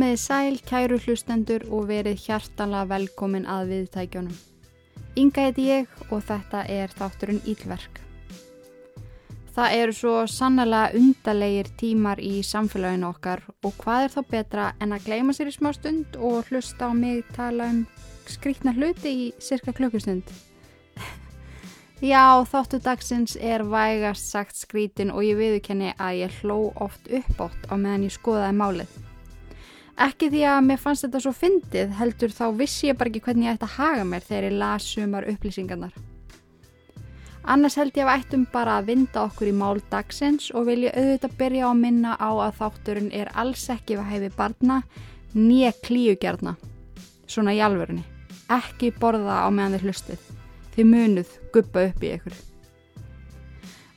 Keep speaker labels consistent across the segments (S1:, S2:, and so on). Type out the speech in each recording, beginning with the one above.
S1: Komiði sæl, kæru hlustendur og verið hjartanlega velkomin að viðtækjónum. Inga heiti ég og þetta er þátturinn Ílverk. Það eru svo sannlega undarlegir tímar í samfélaginu okkar og hvað er þá betra en að gleima sér í smá stund og hlusta á mig tala um skrítna hluti í cirka klukkustund. Já, þáttu dagsins er vægast sagt skrítin og ég viðkenni að ég hló oft uppátt á meðan ég skoðaði málið. Ekki því að mér fannst þetta svo fyndið heldur þá vissi ég bara ekki hvernig ég ætti að haga mér þegar ég las sumar upplýsingarnar. Annars held ég að ættum bara að vinda okkur í mál dagsins og vil ég auðvitað byrja á að minna á að þátturinn er alls ekki við hæfi barna nýja klíugjarna. Svona í alvörunni. Ekki borða á meðan þeir hlustið. Þið munuð guppa upp í ykkur.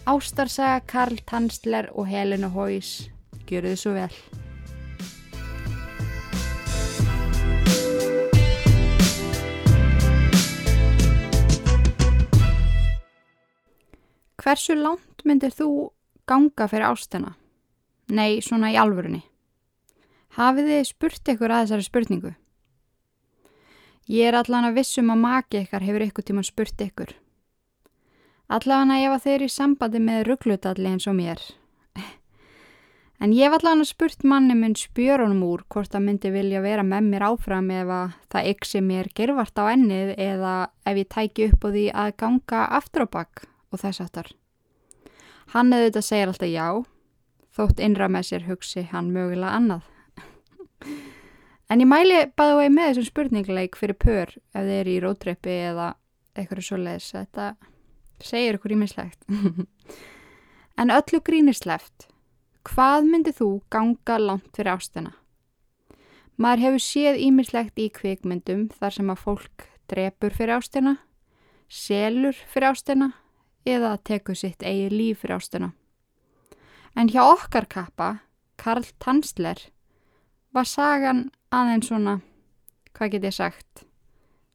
S1: Ástarsaga Karl Tansler og Helena Hóis. Gjöru þið svo vel. Hversu langt myndir þú ganga fyrir ástina? Nei, svona í alvörunni. Hafið þið spurt ykkur að þessari spurningu? Ég er allan að vissum að maki ykkar hefur ykkur tíma spurt ykkur. Allan að ef að þeir eru í sambandi með rugglutalli eins og mér. En ég var allan að spurt manni minn spjörunum úr hvort það myndi vilja vera með mér áfram ef að það yksi mér gervart á ennið eða ef ég tæki upp á því að ganga aftur á bakk og þess aftar. Hann eða þetta segir alltaf já, þótt innra með sér hugsi hann mögulega annað. en ég mæli bæða vegi með þessum spurningleik fyrir pör ef þið eru í rótreppi eða eitthvað svo leiðis. Þetta segir ykkur ímislegt. en öllu grínisleft, hvað myndið þú ganga langt fyrir ástina? Maður hefur séð ímislegt í kvikmyndum þar sem að fólk drepur fyrir ástina, selur fyrir ástina eða teku sitt eigi líf fyrir ástuna. En hjá okkar kappa, Karl Tansler, var sagan aðeins svona, hvað get ég sagt,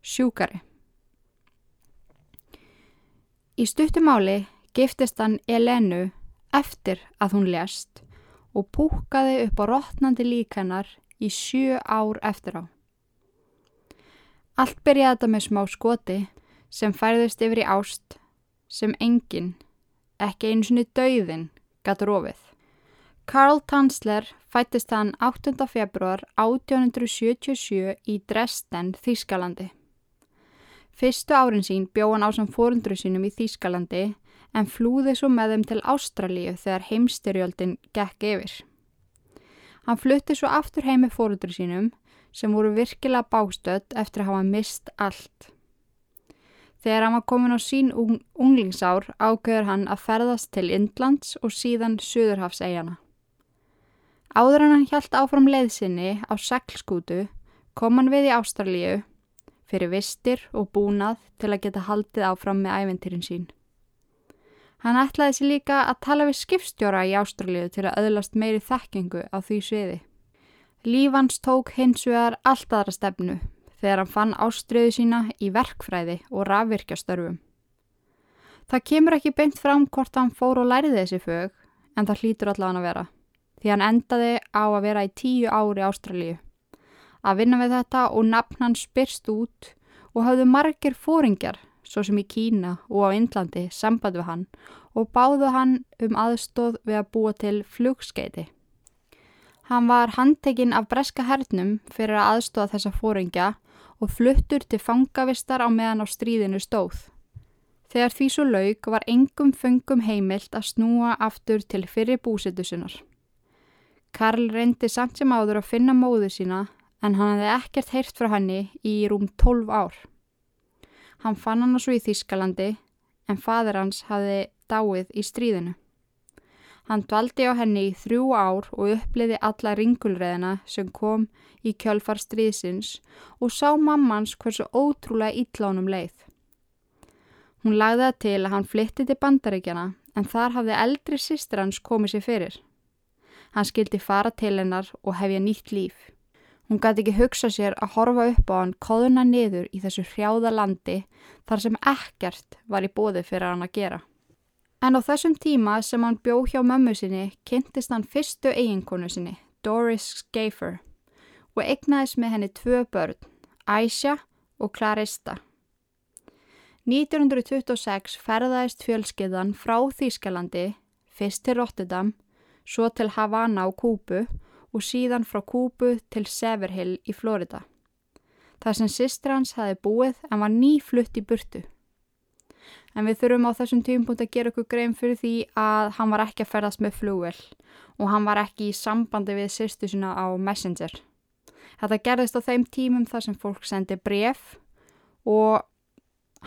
S1: sjúkari. Í stuttumáli giftist hann Elenu eftir að hún lest og púkaði upp á rótnandi líkanar í sjö ár eftir á. Allt byrjaði þetta með smá skoti sem færðist yfir í ást sem enginn, ekki einu svoni dauðin, gatt rofið. Karl Tansler fættist hann 8. februar 1877 í Dresden, Þýskalandi. Fyrstu árin sín bjó hann á sem fórundru sínum í Þýskalandi en flúði svo með þeim til Ástralíu þegar heimstyrjöldin gekk yfir. Hann flutti svo aftur heimi fórundru sínum sem voru virkilega bástödd eftir að hafa mist allt. Þegar hann var komin á sín ung, unglingsár ágöður hann að ferðast til Indlands og síðan Suðurhafsegjana. Áður en hann hjælt áfram leiðsynni á seglskútu kom hann við í Ástralíu fyrir vistir og búnað til að geta haldið áfram með æventýrin sín. Hann ætlaði sér líka að tala við skipstjóra í Ástralíu til að öðlast meiri þekkingu á því sviði. Lífans tók hins vegar allt aðra stefnu þegar hann fann ástriðu sína í verkfræði og rafvirkjastörfum. Það kemur ekki beint fram hvort hann fór og læriði þessi fög en það hlýtur allavega að vera því hann endaði á að vera í tíu ári Ástralíu. Að vinna við þetta og nafn hann spyrst út og hafðu margir fóringjar svo sem í Kína og á Indlandi samband við hann og báðu hann um aðstóð við að búa til flugskeiti. Hann var handtekinn af breska hernum fyrir að aðstóða þessa fóringja og fluttur til fangavistar á meðan á stríðinu stóð. Þegar því svo laug var engum fengum heimilt að snúa aftur til fyrir búsitusunar. Karl reyndi samt sem áður að finna móðu sína en hann hefði ekkert heyrt frá henni í rúm 12 ár. Hann fann hann svo í Þískalandi en fadur hans hafði dáið í stríðinu. Hann dvaldi á henni í þrjú ár og uppliði alla ringulreðina sem kom í kjölfar stríðsins og sá mammans hversu ótrúlega ítlánum leið. Hún lagði það til að hann flytti til bandaríkjana en þar hafði eldri sýstir hans komið sér fyrir. Hann skildi fara til hennar og hefja nýtt líf. Hún gæti ekki hugsa sér að horfa upp á hann kóðuna niður í þessu hrjáða landi þar sem ekkert var í bóði fyrir hann að gera. En á þessum tíma sem hann bjó hjá mömmu sinni kynntist hann fyrstu eiginkonu sinni, Doris Schaefer. og egnaðis með henni tvö börn, Aisha og Clarista. 1926 ferðaðist fjölskyðan frá Þýskalandi, fyrst til Rotterdam, svo til Havana á Kúbu og síðan frá Kúbu til Severhill í Florida. Það sem sýstir hans hafi búið en var nýflutt í burtu. En við þurfum á þessum tímpunkt að gera okkur grein fyrir því að hann var ekki að ferðast með flúvel og hann var ekki í sambandi við sýstu sína á Messenger. Þetta gerðist á þeim tímum þar sem fólk sendi bref og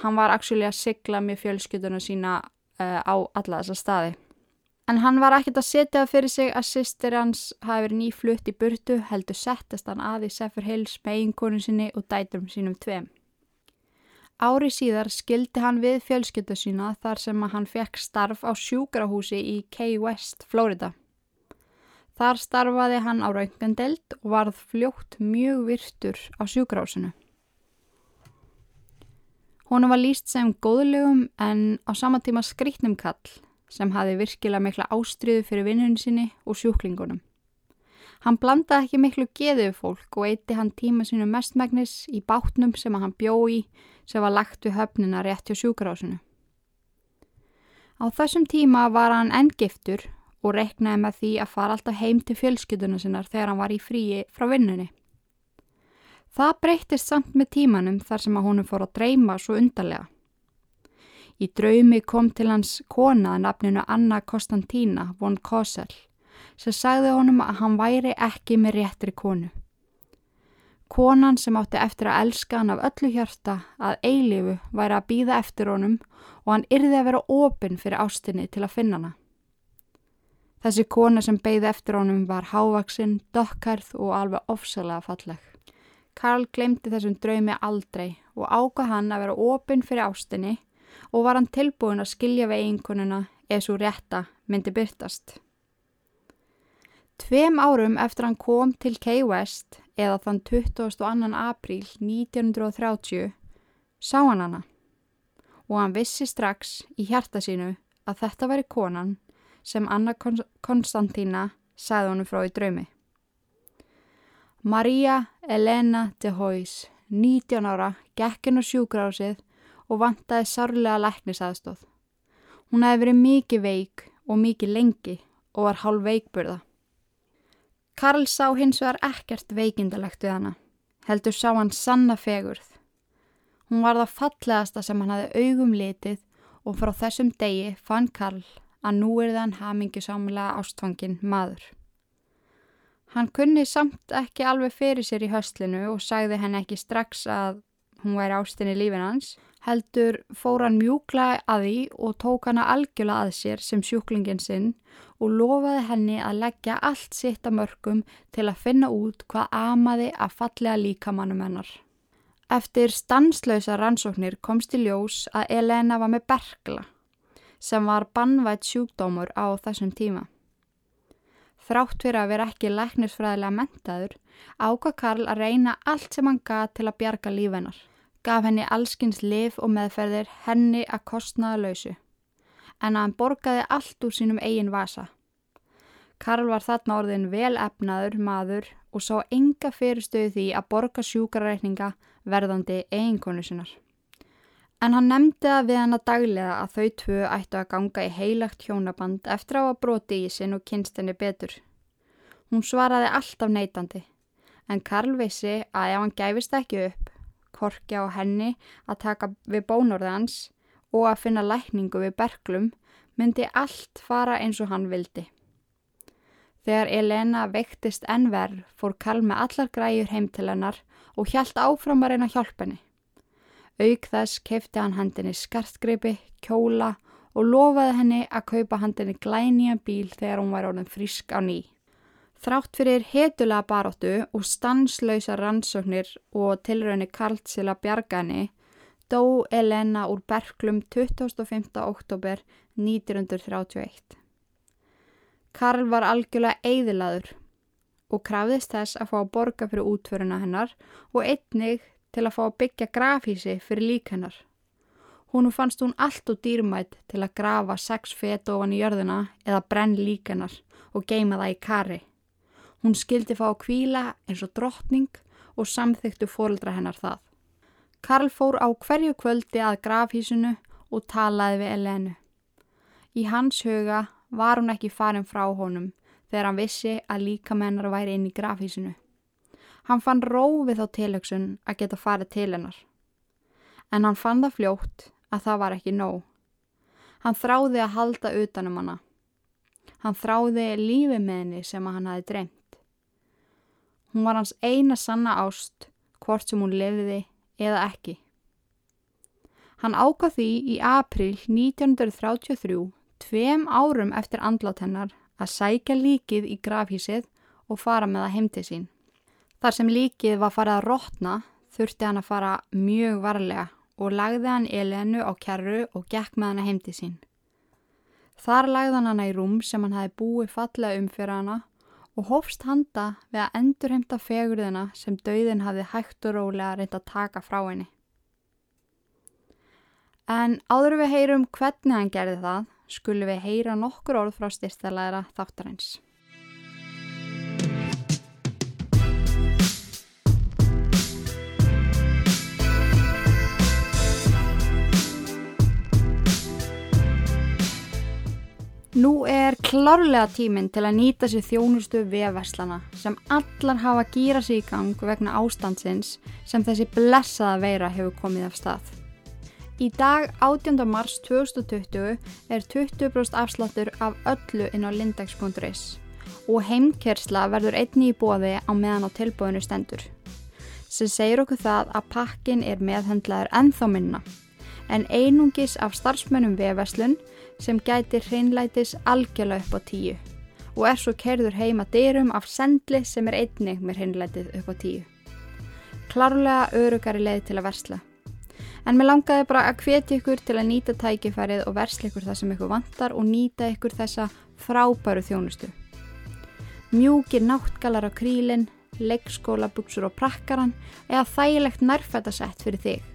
S1: hann var actually að sigla með fjölskylduna sína uh, á alla þessa staði. En hann var ekkert að setja fyrir sig að sýstir hans hafi verið nýflutt í burtu heldur settast hann að í Seffer Hills með eiginkonu sinni og dæturum sínum tveim. Ári síðar skildi hann við fjölskyldu sína þar sem hann fekk starf á sjúkrahúsi í Key West, Florida. Þar starfaði hann á raungandeld og varð fljótt mjög virtur á sjúkrahúsinu. Hún var líst sem góðlegum en á sama tíma skrítnum kall sem hafi virkilega mikla ástriðu fyrir vinnunum sinni og sjúklingunum. Hann blandaði ekki miklu geðið fólk og eitti hann tíma sinu mestmægnis í bátnum sem hann bjó í sem var lagt við höfnina rétt hjá sjúkarásinu. Á þessum tíma var hann enngiftur og reknaði með því að fara alltaf heim til fjölskylduna sinnar þegar hann var í fríi frá vinnunni. Það breytist samt með tímanum þar sem að honum fór að dreyma svo undarlega. Í draumi kom til hans kona nafninu Anna Konstantína von Kossel sem sagði honum að hann væri ekki með réttri konu. Konan sem átti eftir að elska hann af öllu hjarta að eilifu væri að býða eftir honum og hann yrði að vera opinn fyrir ástinni til að finna hana. Þessi kona sem beigði eftir honum var hávaksinn, dökkarð og alveg ofsalega falleg. Karl glemdi þessum draumi aldrei og ákvað hann að vera opinn fyrir ástinni og var hann tilbúin að skilja við einkonuna eða svo rétta myndi byrtast. Tveim árum eftir hann kom til Key West eða þann 22. apríl 1930 sá hann hana og hann vissi strax í hjarta sínu að þetta veri konan sem Anna Konstantína sagði honum frá í draumi. Maria Elena de Hoys, 19 ára, gekkin á sjúkrásið og vantaði sárlega læknisaðstóð. Hún hefði verið mikið veik og mikið lengi og var hálf veikburða. Karl sá hins vegar ekkert veikindalegt við hana, heldur sá hann sanna fegurð. Hún var það fallegasta sem hann hafði augum litið og frá þessum degi fann Karl að nú er þann hamingisamlega ástfangin maður. Hann kunni samt ekki alveg fyrir sér í höstlinu og sagði henn ekki strax að hún væri ástinni lífin hans. Heldur fór hann mjúkla að því og tók hana algjörlega að sér sem sjúklingin sinn og lofaði henni að leggja allt sitt að mörgum til að finna út hvað amaði að fallega líkamannum hennar. Eftir stanslausa rannsóknir komst í ljós að Elena var með bergla sem var bannvætt sjúkdómur á þessum tíma. Þrátt fyrir að vera ekki læknisfræðilega mentaður, ákvað Karl að reyna allt sem hann gað til að bjarga lífennar. Gaf henni allskins lif og meðferðir henni að kostnaða lausu. En að hann borgaði allt úr sínum eigin vasa. Karl var þarna orðin vel efnaður maður og sá enga fyrirstöðu því að borga sjúkarreikninga verðandi eiginkonu sinnar. En hann nefndi það við hann að daglega að þau tvö ættu að ganga í heilagt hjónaband eftir á að broti í sinn og kynst henni betur. Hún svaraði alltaf neytandi, en Karl vissi að ef hann gæfist ekki upp, korkja á henni að taka við bónorðans og að finna lækningu við berglum, myndi allt fara eins og hann vildi. Þegar Elena veiktist ennverð fór Karl með allar græjur heim til hennar og hjælt áfram að reyna hjálp henni. Auk þess kefti hann hendinni skartgreipi, kjóla og lofaði henni að kaupa hendinni glænýjan bíl þegar hún var orðin frísk á ný. Þrátt fyrir hetulega baróttu og stanslausa rannsóknir og tilraunni Karl til að bjarga henni, dó Elena úr Berklum 25. oktober 1931. Karl var algjörlega eigðilaður og krafðist þess að fá að borga fyrir útföruna hennar og einnig til að fá að byggja grafhísi fyrir lík hennar. Húnu fannst hún allt og dýrmætt til að grafa sex fet ofan í jörðuna eða brenn lík hennar og geima það í kari. Hún skildi fá að kvíla eins og drottning og samþyktu fóreldra hennar það. Karl fór á hverju kvöldi að grafhísinu og talaði við Elenu. Í hans huga var hún ekki farin frá honum þegar hann vissi að líka mennar væri inn í grafhísinu. Hann fann rófið á tilöksun að geta farið til hennar. En hann fann það fljótt að það var ekki nóg. Hann þráði að halda utanum hana. Hann þráði lífi með henni sem hann hafi dreymt. Hún var hans eina sanna ást, hvort sem hún lefiði eða ekki. Hann ákvað því í april 1933, tveim árum eftir andlát hennar, að sækja líkið í grafhísið og fara með það heimtið sín. Þar sem líkið var farið að rótna þurfti hann að fara mjög varlega og lagði hann Elenu á kjarru og gekk með hann heimtið sín. Þar lagði hann hann í rúm sem hann hafi búið fallega um fyrir hana og hófst handa við að endurheimta fegurðina sem dauðin hafði hægt og rólega reynd að taka frá henni. En áður við heyrum hvernig hann gerði það, skulum við heyra nokkur orð frá styrstalæra þáttarins. Nú er klárlega tíminn til að nýta sér þjónustu vefverslana sem allar hafa gýra sig í gang vegna ástandsins sem þessi blessaða veira hefur komið af stað. Í dag 18. mars 2020 er 20% afsláttur af öllu inn á lindex.is og heimkersla verður einni í bóði á meðan á tilbúinu stendur. Sem segir okkur það að pakkin er meðhendlaður ennþá minna en einungis af starfsmönnum vefverslun sem gæti hreinlætis algjörlega upp á tíu og er svo kerður heima dyrum af sendli sem er einnig með hreinlætið upp á tíu. Klárlega örugari leið til að versla. En mér langaði bara að hvetja ykkur til að nýta tækifærið og versla ykkur það sem ykkur vantar og nýta ykkur þessa frábæru þjónustu. Mjúkir náttgalar á krílinn, leggskóla, buksur og prakkaran eða þægilegt nærfættasett fyrir þig.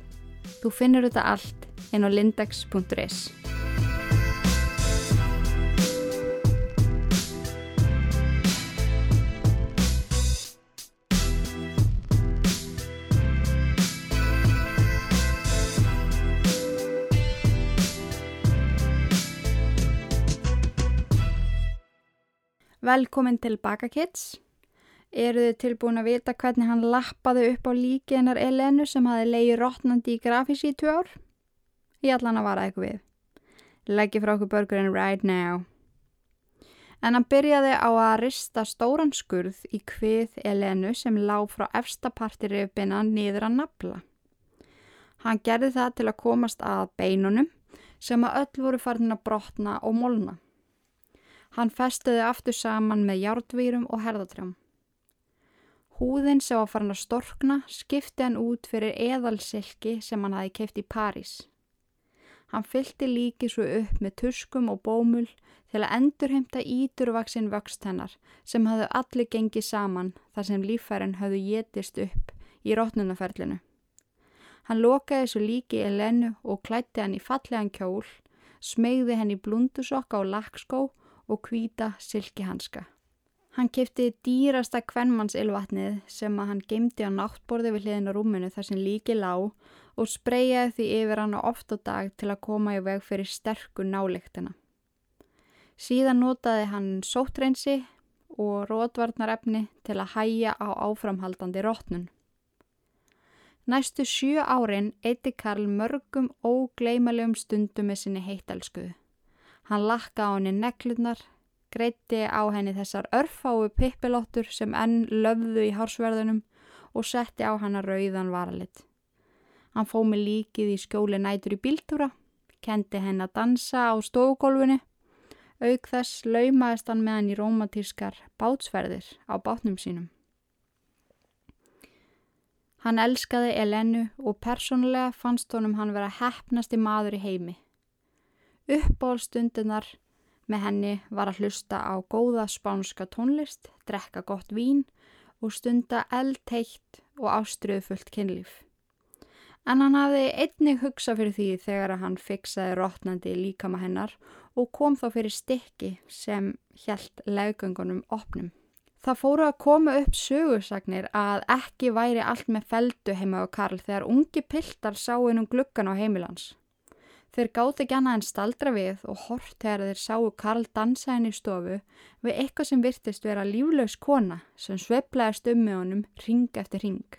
S1: Þú finnur þetta allt inn á lindex.is. Velkomin til Baka Kids. Eru þið tilbúin að vita hvernig hann lappaði upp á líkinar Elenu sem hafi leiði rótnandi í grafís í tvö ár? Ég hann að vara eitthvað við. Leggi frá okkur börgurinn right now. En hann byrjaði á að rista stóran skurð í hvið Elenu sem lág frá efstapartir yfirbina niður að nafla. Hann gerði það til að komast að beinunum sem að öll voru farin að brotna og molna. Hann festiði aftur saman með jártvýrum og herðatrjám. Húðin sem var farin að storkna skipti hann út fyrir eðalsilki sem hann hafi keift í París. Hann fylgti líki svo upp með tuskum og bómul til að endurheimta íturvaksinn vöxt hennar sem hafðu allir gengið saman þar sem lífærin hafðu getist upp í rótnunaferlinu. Hann lokaði svo líki í lennu og klætti hann í fallegan kjól, smegði henn í blundusokka og lakskó og kvíta silkihanska. Hann kefti dýrasta kvennmannsilvatnið sem að hann gemdi á náttborði við hliðin á rúmunu þar sem líki lág og spreyjaði því yfir hann oft á dag til að koma í veg fyrir sterku náleiktina. Síðan notaði hann sóttreinsi og rótvarnarefni til að hæja á áframhaldandi rótnun. Næstu sjö árin eitti Karl mörgum ógleimalegum stundum með sinni heitalskuðu. Hann lakka á henni neklurnar, greitti á henni þessar örfáu pippilottur sem enn löfðu í hársverðunum og setti á hana rauðan varalit. Hann fó með líkið í skjóli nætur í bíltúra, kendi henn að dansa á stofugólfinu, auk þess laumaðist hann með hann í romantískar bátsferðir á bátnum sínum. Hann elskaði Elenu og persónulega fannst honum hann vera hefnasti maður í heimi. Uppbólstundunar með henni var að hlusta á góða spánska tónlist, drekka gott vín og stunda eldteitt og ástriðufullt kynlíf. En hann hafði einnig hugsa fyrir því þegar hann fiksaði rótnandi líkama hennar og kom þá fyrir stikki sem hjælt leggöngunum opnum. Það fóru að koma upp sögursagnir að ekki væri allt með feldu heima á Karl þegar ungi piltar sáu inn um gluggan á heimilans. Þeir gátt ekki annað en staldra við og hort þegar þeir sáu Karl dansa henni í stofu við eitthvað sem virtist vera líflaus kona sem sveplaðist um með honum ring eftir ring.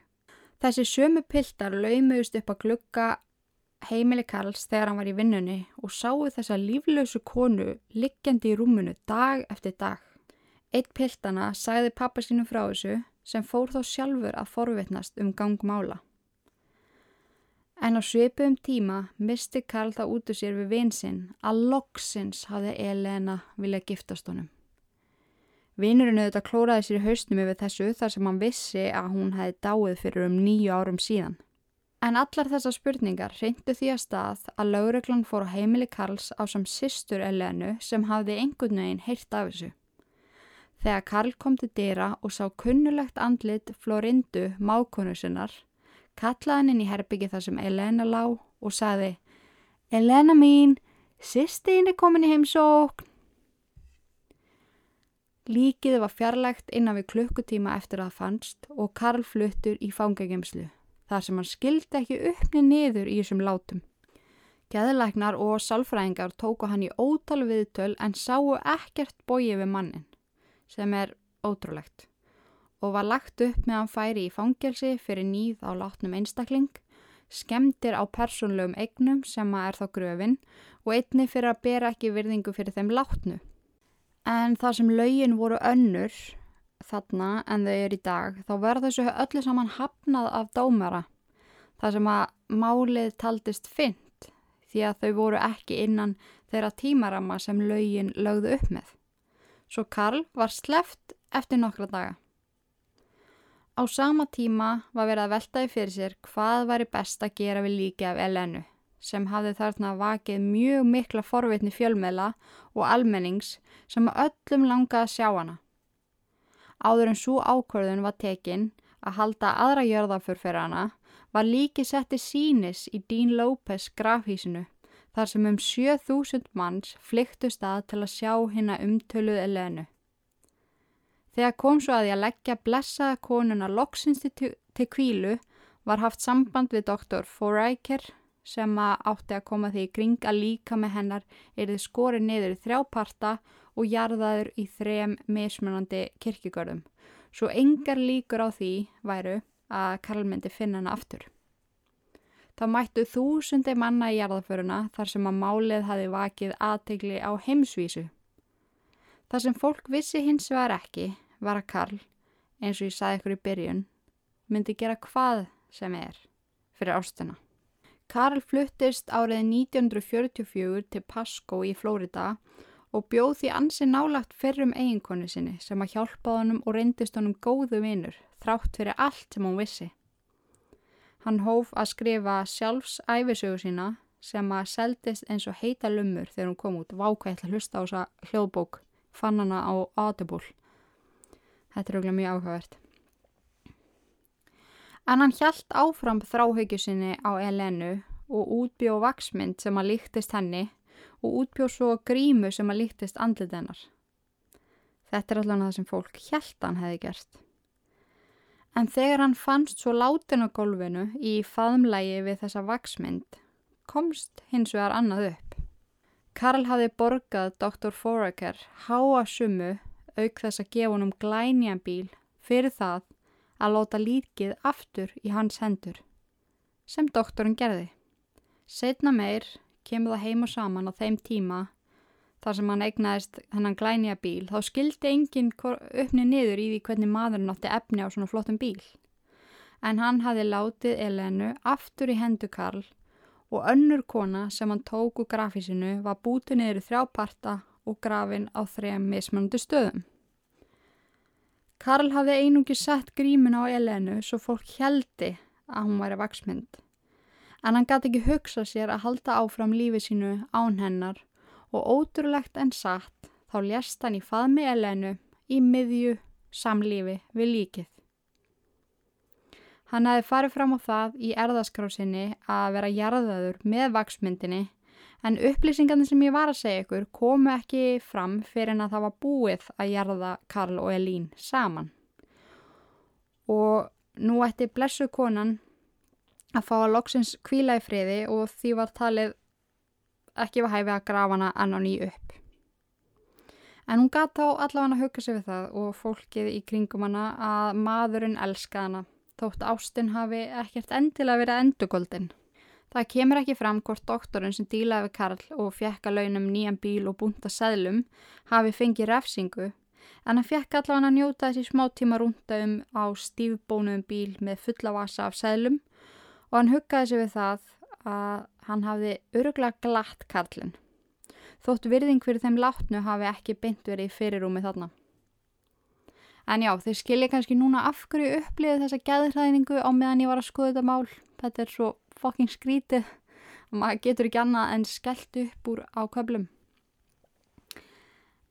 S1: Þessi sömu piltar laumuðust upp að glugga heimili Karls þegar hann var í vinnunni og sáu þessa líflausu konu liggjandi í rúmunu dag eftir dag. Eitt piltana sagði pappa sínum frá þessu sem fór þó sjálfur að forvitnast um gangmála. En á svipum tíma misti Karl það út úr sér við vinsinn að loksins hafði Elena viljað giftast honum. Vinurinn auðvitað klóraði sér í hausnum yfir þessu þar sem hann vissi að hún hefði dáið fyrir um nýju árum síðan. En allar þessar spurningar reyndu því að stað að lauruglan fór á heimili Karls á sam sýstur Elenu sem hafði einhvern veginn heyrt af þessu. Þegar Karl kom til dýra og sá kunnulegt andlit Florindu, mákonu sinnar, kallaði hann inn í herbyggi þar sem Elena lá og saði Elena mín, sýstin er komin í heimsókn. Líkið var fjarlægt innan við klukkutíma eftir að það fannst og Karl fluttur í fangagemslu, þar sem hann skildi ekki uppni niður í þessum látum. Gæðilegnar og salfræðingar tóku hann í ótal viðtöl en sáu ekkert bóið við mannin sem er ótrúlegt og var lagt upp með hann færi í fangelsi fyrir nýð á látnum einstakling, skemdir á persónlegum eignum sem að er þá gröfin og einni fyrir að bera ekki virðingu fyrir þeim látnu. En þar sem laugin voru önnur þarna en þau eru í dag, þá verður þessu öllu saman hafnað af dómara, þar sem að málið taldist fint því að þau voru ekki innan þeirra tímarama sem laugin lögðu upp með svo Karl var sleft eftir nokkra daga. Á sama tíma var verið að veltaði fyrir sér hvað væri best að gera við líki af Elenu sem hafði þarna vakið mjög mikla forvitni fjölmela og almennings sem að öllum langaði að sjá hana. Áður en svo ákvörðun var tekinn að halda aðra hana var líki setti sínis í Dín López grafhísinu þar sem um 7000 manns flyktu stað til að sjá hérna umtöluð Elenu. Þegar kom svo að ég leggja blessaða konuna loksins til, til kvílu var haft samband við doktor Forækir sem átti að koma því í kring að líka með hennar er þið skorið niður í þrjáparta og jarðaður í þrem mismunandi kirkigörðum. Svo engar líkur á því væru að Karl myndi finna hana aftur. Það mættu þúsundi manna í jarðaföruna þar sem að málið hafi vakið aðtegli á heimsvísu. Það sem fólk vissi hins vegar ekki var að Karl, eins og ég saði ykkur í byrjun, myndi gera hvað sem er fyrir ástuna. Karl fluttist árið 1944 til Pasco í Flórida og bjóð því ansi nálagt fyrrum eiginkonu sinni sem að hjálpa honum og reyndist honum góðu vinur þrátt fyrir allt sem hún vissi. Hann hóf að skrifa sjálfs æfisögu sína sem að seldist eins og heita lumur þegar hún kom út. Vákvægt að hlusta á þessa hljóðbók, fann hana á Audible. Þetta er auðvitað mjög áhugavert. En hann hjælt áfram þráhaugju sinni á Elenu og útbjóð vaksmynd sem að líktist henni og útbjóð svo grímu sem að líktist andlit hennar. Þetta er allavega það sem fólk hjælt hann hefði gert. En þegar hann fannst svo látin á gólfinu í faðmlægi við þessa vaksmynd, komst hins vegar annað upp. Karl hafi borgað Dr. Foraker háa sumu auk þess að gefa honum glænjan bíl fyrir það að láta líkið aftur í hans hendur, sem doktorinn gerði. Setna meir kemur það heim og saman á þeim tíma þar sem hann eignaðist hennan glænija bíl, þá skildi enginn uppni niður í því hvernig maðurinn átti efni á svona flottum bíl. En hann hafi látið Elenu aftur í hendu Karl og önnur kona sem hann tók úr grafísinu var bútið niður í þrjáparta og grafin á þrejum mismunandi stöðum. Karl hafði einungi sett grímin á Elenu svo fólk heldi að hún væri vaksmynd. En hann gæti ekki hugsa sér að halda áfram lífið sínu án hennar og ótrúlegt en satt þá lést hann í faðmi Elenu í miðju samlífi við líkið. Hann hefði farið fram á það í erðaskrásinni að vera jarðaður með vaksmyndinni En upplýsingarnir sem ég var að segja ykkur komu ekki fram fyrir en að það var búið að jarða Karl og Elín saman. Og nú ætti blessu konan að fá að loksins kvíla í friði og því var talið ekki var hæfið að grafa hana annan í upp. En hún gata á allavega að hugga sig við það og fólkið í kringum hana að maðurinn elska hana þótt Ástin hafi ekkert endilega verið endugöldin. Það kemur ekki fram hvort doktorinn sem dílaði við Karl og fjekka launum nýjan bíl og búnta seðlum hafi fengið refsingu en hann fjekk allavega að njóta þessi smá tíma rúnda um á stífbónuðum bíl með fulla vasa af seðlum og hann huggaði sig við það að hann hafði öruglega glatt Karlinn. Þótt virðing fyrir þeim látnu hafi ekki beint verið í fyrirúmi þarna. En já, þeir skilja kannski núna af hverju upplýði þessa gæðræðningu á meðan ég var að skoða þetta mál. Þetta er svo fokking skrítið og maður getur ekki annað en skellt upp úr á köplum.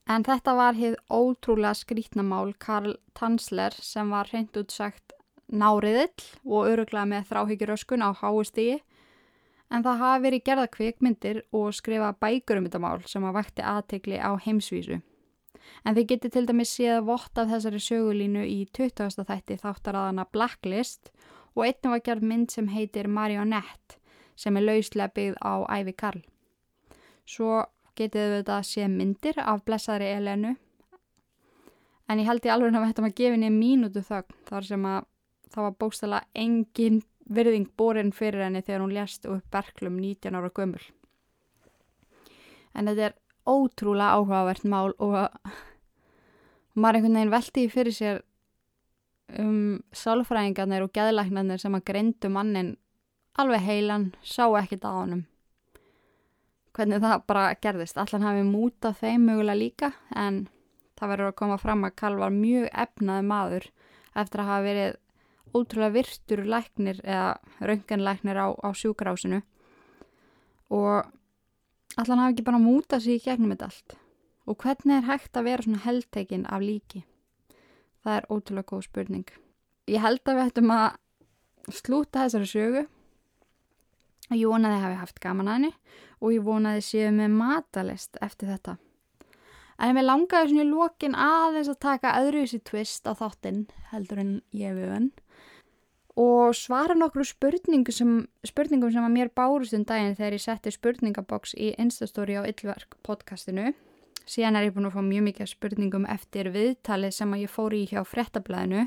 S1: En þetta var hér ótrúlega skrítnamál Karl Tansler sem var hreint útsagt náriðill og öruglega með þráhyggjuröskun á háustígi en það hafi verið gerða kvikmyndir og skrifa bækur um þetta mál sem að vakti aðtegli á heimsvísu. En þið getur til dæmis séð vott af þessari sögulínu í 20. þætti þáttaraðana Blacklist og einnig var gerð mynd sem heitir Marionette sem er lauslega byggð á Ævi Karl. Svo getið við þetta séð myndir af blessaðri Elenu en ég held í alveg að þetta maður gefið niður mínútu þögn þar sem að það var bókstala engin virðing borin fyrir henni þegar hún lést upp berklum 19 ára gömul. En þetta er ótrúlega áhugavert mál og maður einhvern veginn veldi fyrir sér um sálfræðingarnir og geðlæknarnir sem að greindu mannin alveg heilan, sá ekkit á honum. Hvernig það bara gerðist. Allan hafi mútað þeim mögulega líka en það verður að koma fram að Karl var mjög efnaði maður eftir að hafa verið ótrúlega virtur læknir eða rönganlæknir á, á sjúkrásinu og allan hafi ekki bara mútað sér í gegnum þetta allt og hvernig er hægt að vera svona heldtekinn af líki það er ótrúlega góð spurning. Ég held að við ættum að slúta þessari sögu. Ég vonaði að hafi haft gaman að henni og ég vonaði séu með matalist eftir þetta. En mér langaði svona í lókin aðeins að taka öðruvísi twist á þáttinn heldur en ég við hann. Og svara nokkru spurningum sem, spurningum sem að mér bárust um daginn þegar ég setti spurningaboks í Instastory á Yllverk podcastinu. Síðan er ég búin að fá mjög mikið spurningum eftir viðtalið sem að ég fór í hjá frettablaðinu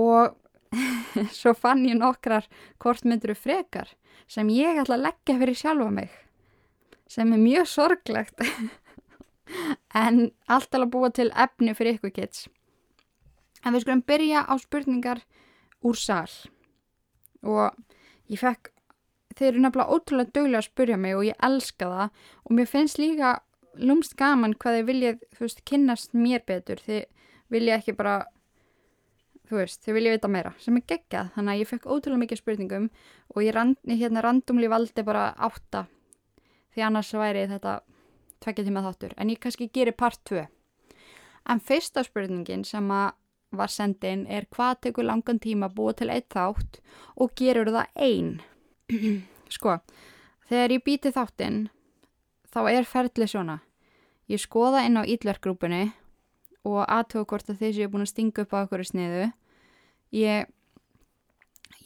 S1: og svo fann ég nokkrar kortmynduru frekar sem ég ætla að leggja fyrir sjálfa mig sem er mjög sorglegt en allt alveg búa til efni fyrir ykkur kids. En við skulum byrja á spurningar úr sall og ég fekk, þeir eru nefnilega ótrúlega dögulega að spurja mig og ég elska það og mér finnst líka lumst gaman hvað þeir vilja, þú veist, kynnast mér betur, þeir vilja ekki bara, þú veist, þeir vilja vita meira sem er geggjað, þannig að ég fekk ótrúlega mikið spurningum og ég, rand, hérna randumli valdi bara átta því annars væri þetta tvekja tíma þáttur, en ég kannski gerir part 2 en fyrsta spurningin sem að var sendin er hvað tekur langan tíma búa til eitt þátt og gerur það einn. sko, þegar ég býti þáttinn þá er ferðli svona. Ég skoða inn á ídlargrúpunni og aðtöku hvort að þessi er búin að stinga upp á okkur í sniðu. Ég,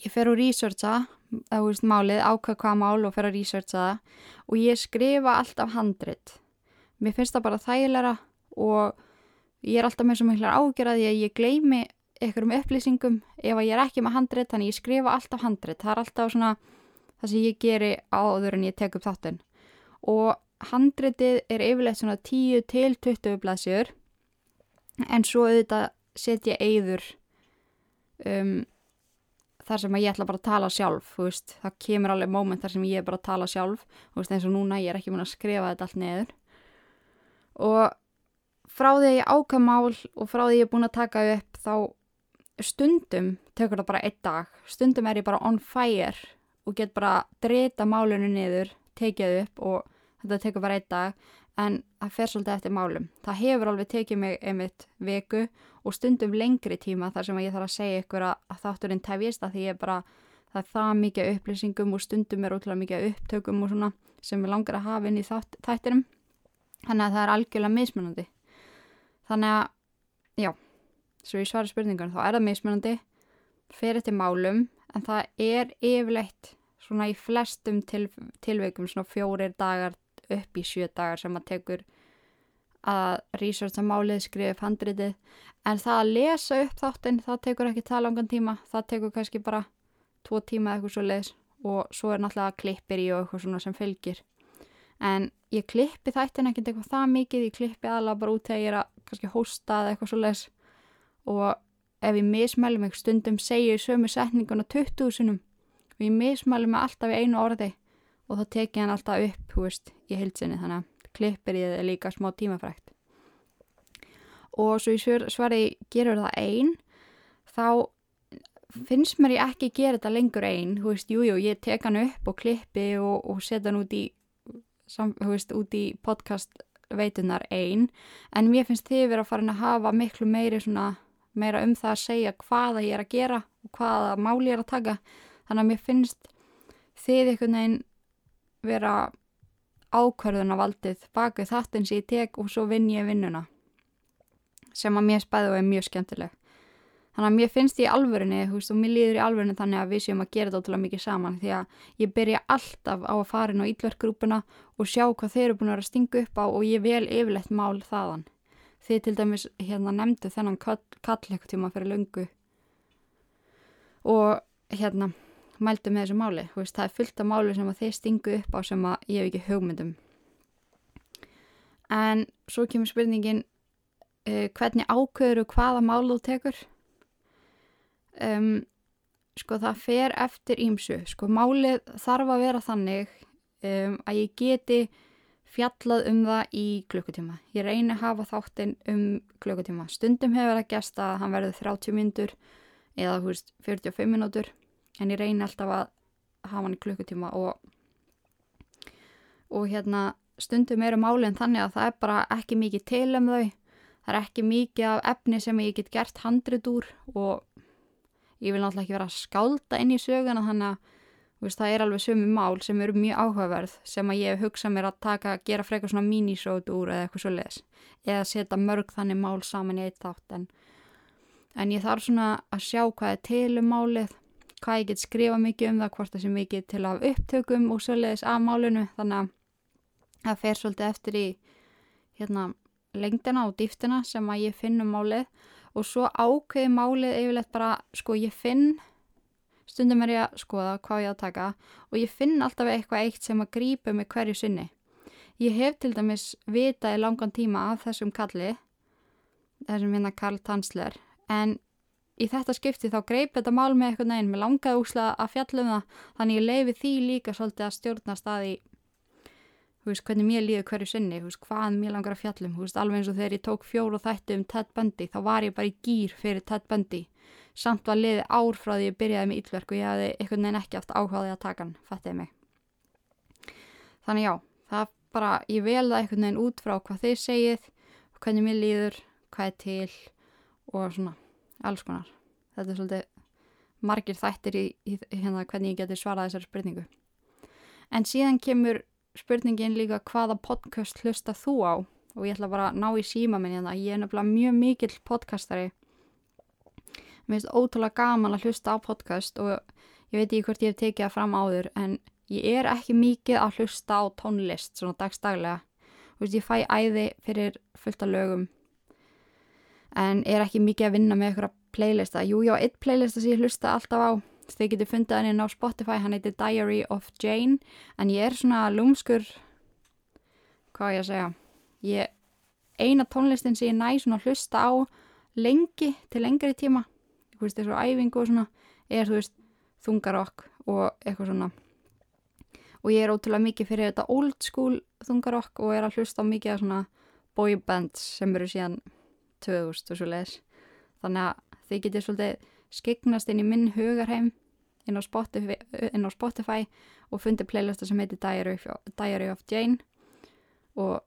S1: ég fer og researcha það veist málið, ákvæða hvað mál og fer að researcha það og ég skrifa alltaf handrit. Mér finnst það bara þægilega og ég er alltaf með svo miklar ágjörði að ég gleymi einhverjum upplýsingum ef ég er ekki með handrit, þannig ég skrifa alltaf handrit það er alltaf svona það sem ég geri áður en ég tek upp þáttun og handritið er yfirleitt svona 10 til 20 blaðsjör en svo auðvitað setja eigður um, þar sem ég ætla bara að tala sjálf veist, það kemur alveg móment þar sem ég er bara að tala sjálf veist, eins og núna ég er ekki mun að skrifa þetta allt neður og frá því að ég ákvað mál og frá því að ég er búin að taka upp þá stundum tekur það bara einn dag, stundum er ég bara on fire og get bara drita málunum niður, tekið upp og þetta tekur bara einn dag en það fer svolítið eftir málum. Það hefur alveg tekið mig einmitt veku og stundum lengri tíma þar sem ég þarf að segja ykkur að þátturinn tefjist að því ég bara, það er það mikið upplýsingum og stundum er ótrúlega mikið upptökum og svona sem við langar að hafa inn í þátt, þættinum þannig að það er algjörlega mismunandi þannig að, já svo ég svara spurningun, þá er það mismunandi fyrir til málum en það er yfirleitt svona í flestum til, tilveikum svona fjórir dagar upp í sjö dagar sem að tekur að researcha málið, skrifa handritið. En það að lesa upp þáttinn það tekur ekki það langan tíma. Það tekur kannski bara tvo tíma eitthvað svo leiðis og svo er náttúrulega klippir í og eitthvað svona sem fylgir. En ég klippi þættin ekkert eitthvað það mikið. Ég klippi aðalega bara út þegar ég er að kannski hósta eða eitthvað svo leiðis og ef ég mismæli mig stundum segja í sömu setninguna 20 sinum og ég mismæli mig alltaf í einu orði og þá tek ég hann alltaf upp, hú veist, í heilsinni þannig að klippir ég líka smá tímafrækt og svo ég svari gerur það einn þá finnst mér ég ekki gera þetta lengur einn, hú veist, jújú, jú, ég tek hann upp og klippi og, og setja hann út í, sam, veist, út í podcast veitunar einn, en mér finnst þið verið að fara að hafa miklu meiri svona, meira um það að segja hvaða ég er að gera og hvaða máli ég er að taka, þannig að mér finnst þið einhvern veginn vera ákvarðunavaldið baku þattins ég tek og svo vinn ég vinnuna sem að mér spæði og er mjög skemmtileg Þannig að mér finnst ég í alvörunni, þú veist, og mér líður í alvörunni þannig að við séum að gera þetta ótrúlega mikið saman því að ég byrja alltaf á að fara inn á ílverkgrúpuna og sjá hvað þeir eru búin að vera að stinga upp á og ég vel yfirlegt mál þaðan. Þið til dæmis hérna nefndu þennan kall, kall eitthvað tíma fyrir lungu og hérna mældu með þessu máli. Veist, það er fullt af máli sem þeir stingu upp á sem ég hef ekki hugmyndum. En svo kemur spurningin uh, hvernig ákveður hvaða mál þú tekur? um, sko það fer eftir ímsu sko málið þarf að vera þannig um, að ég geti fjallað um það í klukkutíma ég reyni að hafa þáttinn um klukkutíma stundum hefur að gesta að hann verður 30 minútur eða veist, 45 minútur en ég reyni alltaf að hafa hann í klukkutíma og og hérna stundum eru málinn þannig að það er bara ekki mikið til um þau. Það er ekki mikið af efni sem ég get gert handrit úr og ég vil náttúrulega ekki vera að skálda inn í söguna þannig að veist, það er alveg sömu mál sem eru mjög áhugaverð sem að ég hugsa mér að taka, gera frekar svona minisót úr eða eitthvað svo leiðis eða setja mörg þannig mál saman í eitt þátt en, en ég þarf svona að sjá hvað er til um málið hvað ég get skrifa mikið um það hvort það sé mikið til að upptökum og svo leiðis af málinu. Þannig að það fer svolítið eftir í hérna lengdina og dýftina sem að ég finn um málið. Og svo ákveði málið yfirleitt bara, sko ég finn stundum er ég að skoða hvað ég að taka og ég finn alltaf eitthvað eitt sem að grípa mig hverju sinni. Ég hef til dæmis vitaði langan tíma af þessum kalli þessum hérna Karl Tansler en í þetta skipti þá greip þetta mál með eitthvað neginn, mér langaði úslega að fjalla um það. Þannig ég leifi því líka svolítið að stjórna staði veist, hvernig mér líður hverju sinni, veist, hvað mér langar að fjallum, veist, alveg eins og þegar ég tók fjóru þættu um Ted Bundy, þá var ég bara í gýr fyrir Ted Bundy, samt var liði ár frá því ég byrjaði með yllverk og ég hafði einhvern veginn ekki haft áhugaði að taka hann, fættið mig. Þannig já, það bara, ég velða einhvern veginn út frá hvað þið segið, hvernig mér líður, hvað er til og svona, alls konar. Þetta er svolítið margir þættir í, í hérna hvernig ég geti svarað þessari spurningu. En síðan kemur spurningin líka hvaða podcast hlusta þú á? Og ég ætla bara að ná í síma minni þannig að ég er nefnilega mjög mikill podcastari. Mér finnst ótrúlega gaman að hlusta á podcast og ég veit ekki hvort ég hef tekið það fram áður en ég er ekki mikið að hlusta á tónlist svona dagstaglega og ég fæ æði fyrir fullta lögum en er ekki mikið að vinna með eitthvað playlista, jú, já, eitt playlista sem ég hlusta alltaf á þið getur fundið hann inn á Spotify hann heitir Diary of Jane en ég er svona lúmskur hvað ég að segja ég, eina tónlistin sem ég næ svona hlusta á lengi til lengri tíma þú veist þessu æfingu og svona er þú veist þungarokk og eitthvað svona. Og ég er ótrúlega mikið fyrir þetta old school þungarokk og er að hlusta á mikið af svona boybands sem eru síðan 2000 og svo leiðis þannig að þið getur svolítið skegnast inn í minn hugarheim inn á Spotify, inn á Spotify og fundi playlista sem heitir Diary Diary of Jane. Og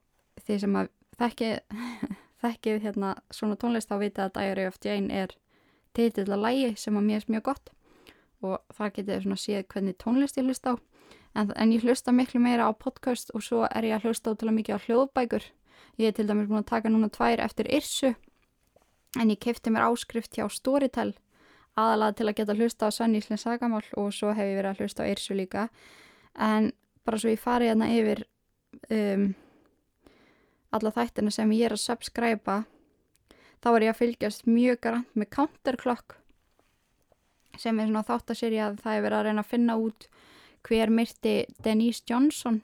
S1: þeir sem að þekkið þekkið hérna svona tónlist þá vita að Diary of Jane er titill að lægi sem að mér er mjög gott. Og þar getið þið svona séð hvernig tónlist ég hlust á. En, en ég hlusta miklu meira á podcast og svo er ég að hlusta ótrúlega mikið á hljóðbækur. Ég er til dæmis búin að taka núna tvær eftir Irsu en ég kefti mér áskrift hjá Storytel aðalega til að geta hlusta á Sanníslinn Sagamál og svo hef ég verið að hlusta á Irsu líka. En bara svo ég fari hérna yfir um, alla þættina sem ég er að subscriba þá er ég að fylgjast mjög garant með Counterclock sem er svona þátt að sérja að það er verið að reyna að finna út hver myrti Denise Johnson.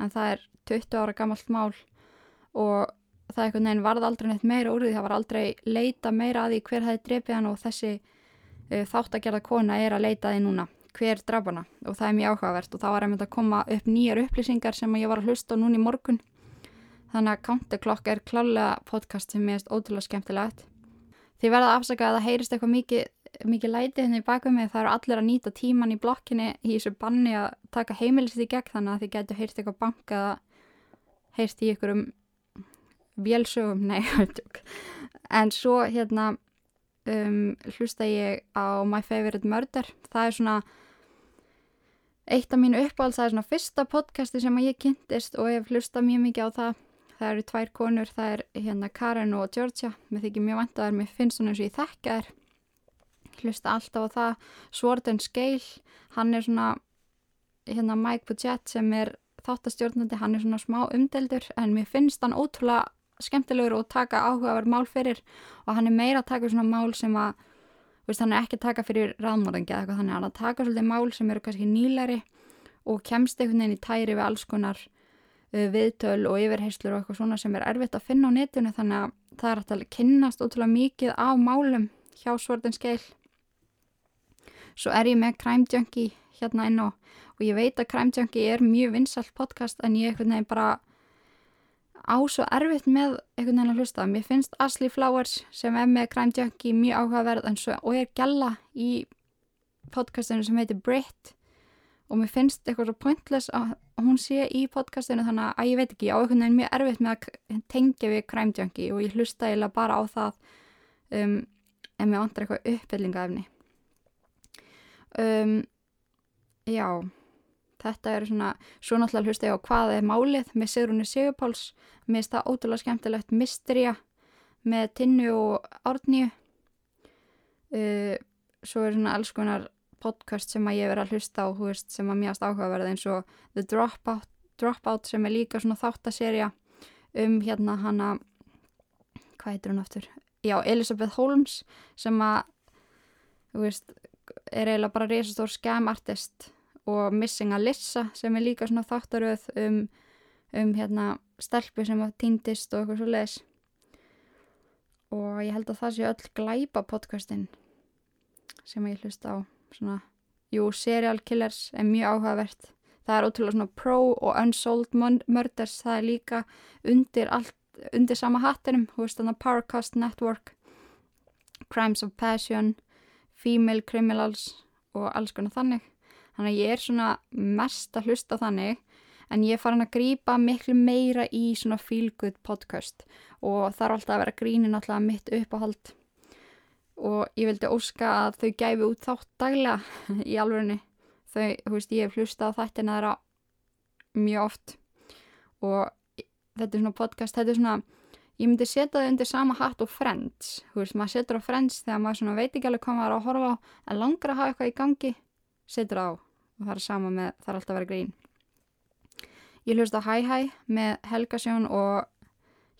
S1: En það er 20 ára gammalt mál og það eitthvað neginn varð aldrei neitt meira úr því. Það var aldrei leita meira að því hver er drefið hann og þessi uh, þátt að gera kona er að leita því núna. Hver drafana og það er mjög áhugavert. Og það var einmitt að koma upp nýjar upplýsingar sem ég var að hlusta á núni í morgun. Þannig að Counterclock er klálega podcast sem er ótrúlega skemmtilegt. Því verða að afsaka að það heyrist eitthvað mikið, mikið læti henni hérna í bakum mig. Það eru allir að nýta tíman í blokkinni í þessu banni að taka heimilist í gegn þannig að þið getur heyrst eitthvað banka heyrst í ykkurum vélsögum, nei en svo hérna um, hlusta ég á My Favorite Murder. Það er svona eitt af mínu uppáhald, það er svona fyrsta podcasti sem ég kynntist og ég hlusta mjög mikið á það. Það eru tvær konur, það er hérna Karen og Georgia, mér þykir mjög vant að það er mér finnst svona eins og ég þekka þér hlusta alltaf á það. And Scale, hann er svona hérna Mike Puget sem er þáttastjórnandi, hann er svona smá umdeldur en mér finnst hann ótrúlega skemmtilegur og taka áhugaverð mál fyrir og hann er meira að taka svona mál sem að veist, hann er ekki að taka fyrir ráðmóðingi eða eitthvað þannig að hann taka svolítið mál sem eru kannski nýlæri og kemst einhvern veginn í tæri við alls konar Uh, viðtöl og yfirheyslur og eitthvað svona sem er erfitt að finna á netinu þannig að það er að kynnast ótrúlega mikið af málum hjá Svordin Skeil svo er ég með Crime Junkie hérna inn og, og ég veit að Crime Junkie er mjög vinsalt podcast en ég eitthvað nefn bara á svo erfitt með eitthvað nefn að hlusta. Mér finnst Ashley Flowers sem er með Crime Junkie mjög áhugaverð svo, og er gælla í podcastinu sem heitir Brit. Og mér finnst eitthvað svo pointless að hún sé í podcastinu þannig að ég veit ekki, á einhvern veginn mjög erfitt með að tengja við Crime Junkie og ég hlusta eiginlega bara á það um, en mér vantar eitthvað uppbyllingaefni um, Já þetta eru svona, svo náttúrulega hlusta ég á hvað er málið með Sigrunni Sigurpáls. Mér finnst það ótrúlega skemmtilegt Mysteria með Tinnu og Árníu uh, svo er svona alls konar podcast sem að ég verið að hlusta á veist, sem að mjögast áhugaverða eins og The Dropout, Dropout sem er líka svona þáttaserja um hérna hana hvað heitir hún aftur? Já, Elisabeth Holmes sem að veist, er eiginlega bara reysastór skemartist og Missing Alyssa sem er líka svona þáttaröð um, um hérna stelpu sem að týndist og eitthvað svo leiðis og ég held að það sé öll glæpa podcastin sem ég hlusta á svona, jú, serial killers er mjög áhugavert. Það er ótrúlega svona pro og unsolved murders, það er líka undir allt, undir sama hattinum þú veist þannig Powercast Network Crimes of Passion Female Criminals og alls konar þannig þannig að ég er svona mest að hlusta þannig en ég er farin að grýpa miklu meira í svona feel good podcast. Og er alltaf að vera grínin alltaf mitt uppáhald. Og ég vildi óska að þau gæfi út þátt daglega í alvegni þau, þú veist, ég hef hlustað þættina þeirra mjög oft. Og þetta er svona podcast, þetta er svona ég myndi setja þau undir sama hatt og Friends. Þú veist, maður setur á Friends þegar maður svona veit ekki alveg hvað maður er að horfa á en langar að hafa eitthvað í gangi, setur á og það er sama með, það er alltaf að vera grín. Ég hlust á Hæ Hæ með Helgasjón og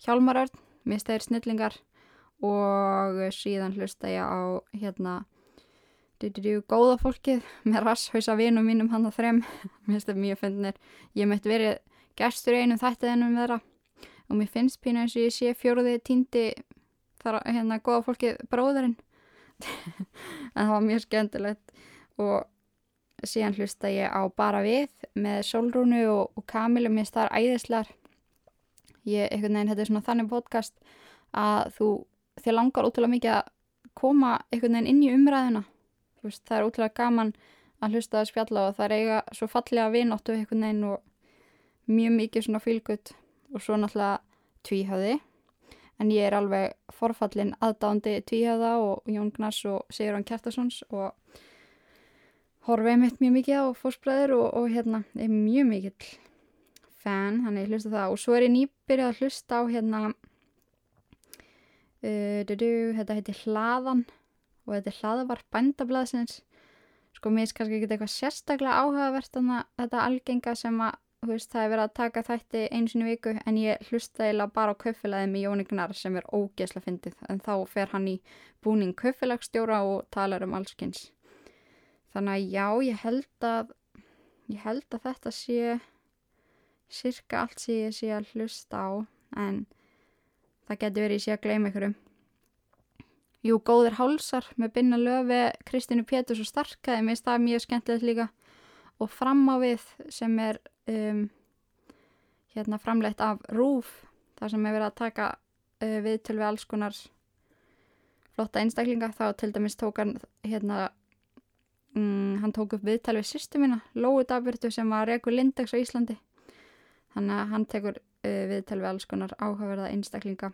S1: Hjálmarörn, mér stæðir snillingar. Og síðan hlusta ég á hérna góða fólkið með rasshauðsa vinum mínum hann að þrem. Mér finnst þetta mjög fyndinir ég mætti verið gestur í einum þættiðinum þeirra. Og mér finnst pínu eins og ég sé fjóruði tíndi þar hérna góða fólkið bróðurinn en það var mjög skemmtilegt. Og síðan hlusta ég á bara við með Solrúnu og, og Kamilu mér er æðislar ég, einhvern veginn, þetta er svona þannig podcast að þú þér langar ótrúlega mikið að koma einhvern veginn inn í umræðina veist, það er ótrúlega gaman að hlusta að spjalla og það er eiga svo fallega vinóttu einhvern veginn og mjög mikið svona fylgut og svo náttúrulega tvíhöði en ég er alveg forfallin aðdándi tvíhöða og Jón Gnars og Sigurðan Kjartasons og horfið mitt mjög mikið á fósbræður og, og hérna er mjög mikill fan, hann er hlusta það. Og svo er ég nýbyrjað að hlusta á hérna uh, du, du, þetta heitir Hlaðan og þetta er Hlaðavarp bændablaðsins. Sko mér er kannski ekki eitthvað sérstaklega áhugavert en þetta algenga sem að veist, það er verið að taka þætti einu sinni viku en ég hlusta eiginlega bara á kaufilaði með Jónignar sem er ógeðsla fyndið. En þá fer hann í búning kaufilagstjóra og talar um allskynns þannig að já, ég held að ég held að þetta sé sirka allt sem ég sé að hlusta á en það getur verið ég sé að gleyma ykkurum Jú, góðir hálsar með binna löfi Kristínu Péturs og Starkaði mér stað mjög skemmtilegt líka. Og fram á við sem er um, hérna framleitt af Rúf þar sem er verið að taka uh, við til við alls konar flotta einstaklinga þá til dæmis tók hann hérna um, hann tók upp viðtal við sýstu mína Lói Dabirtu sem var Rekur Lindex á Íslandi. Þannig að hann tekur uh, viðtal við alls konar áhugaverða einstaklinga.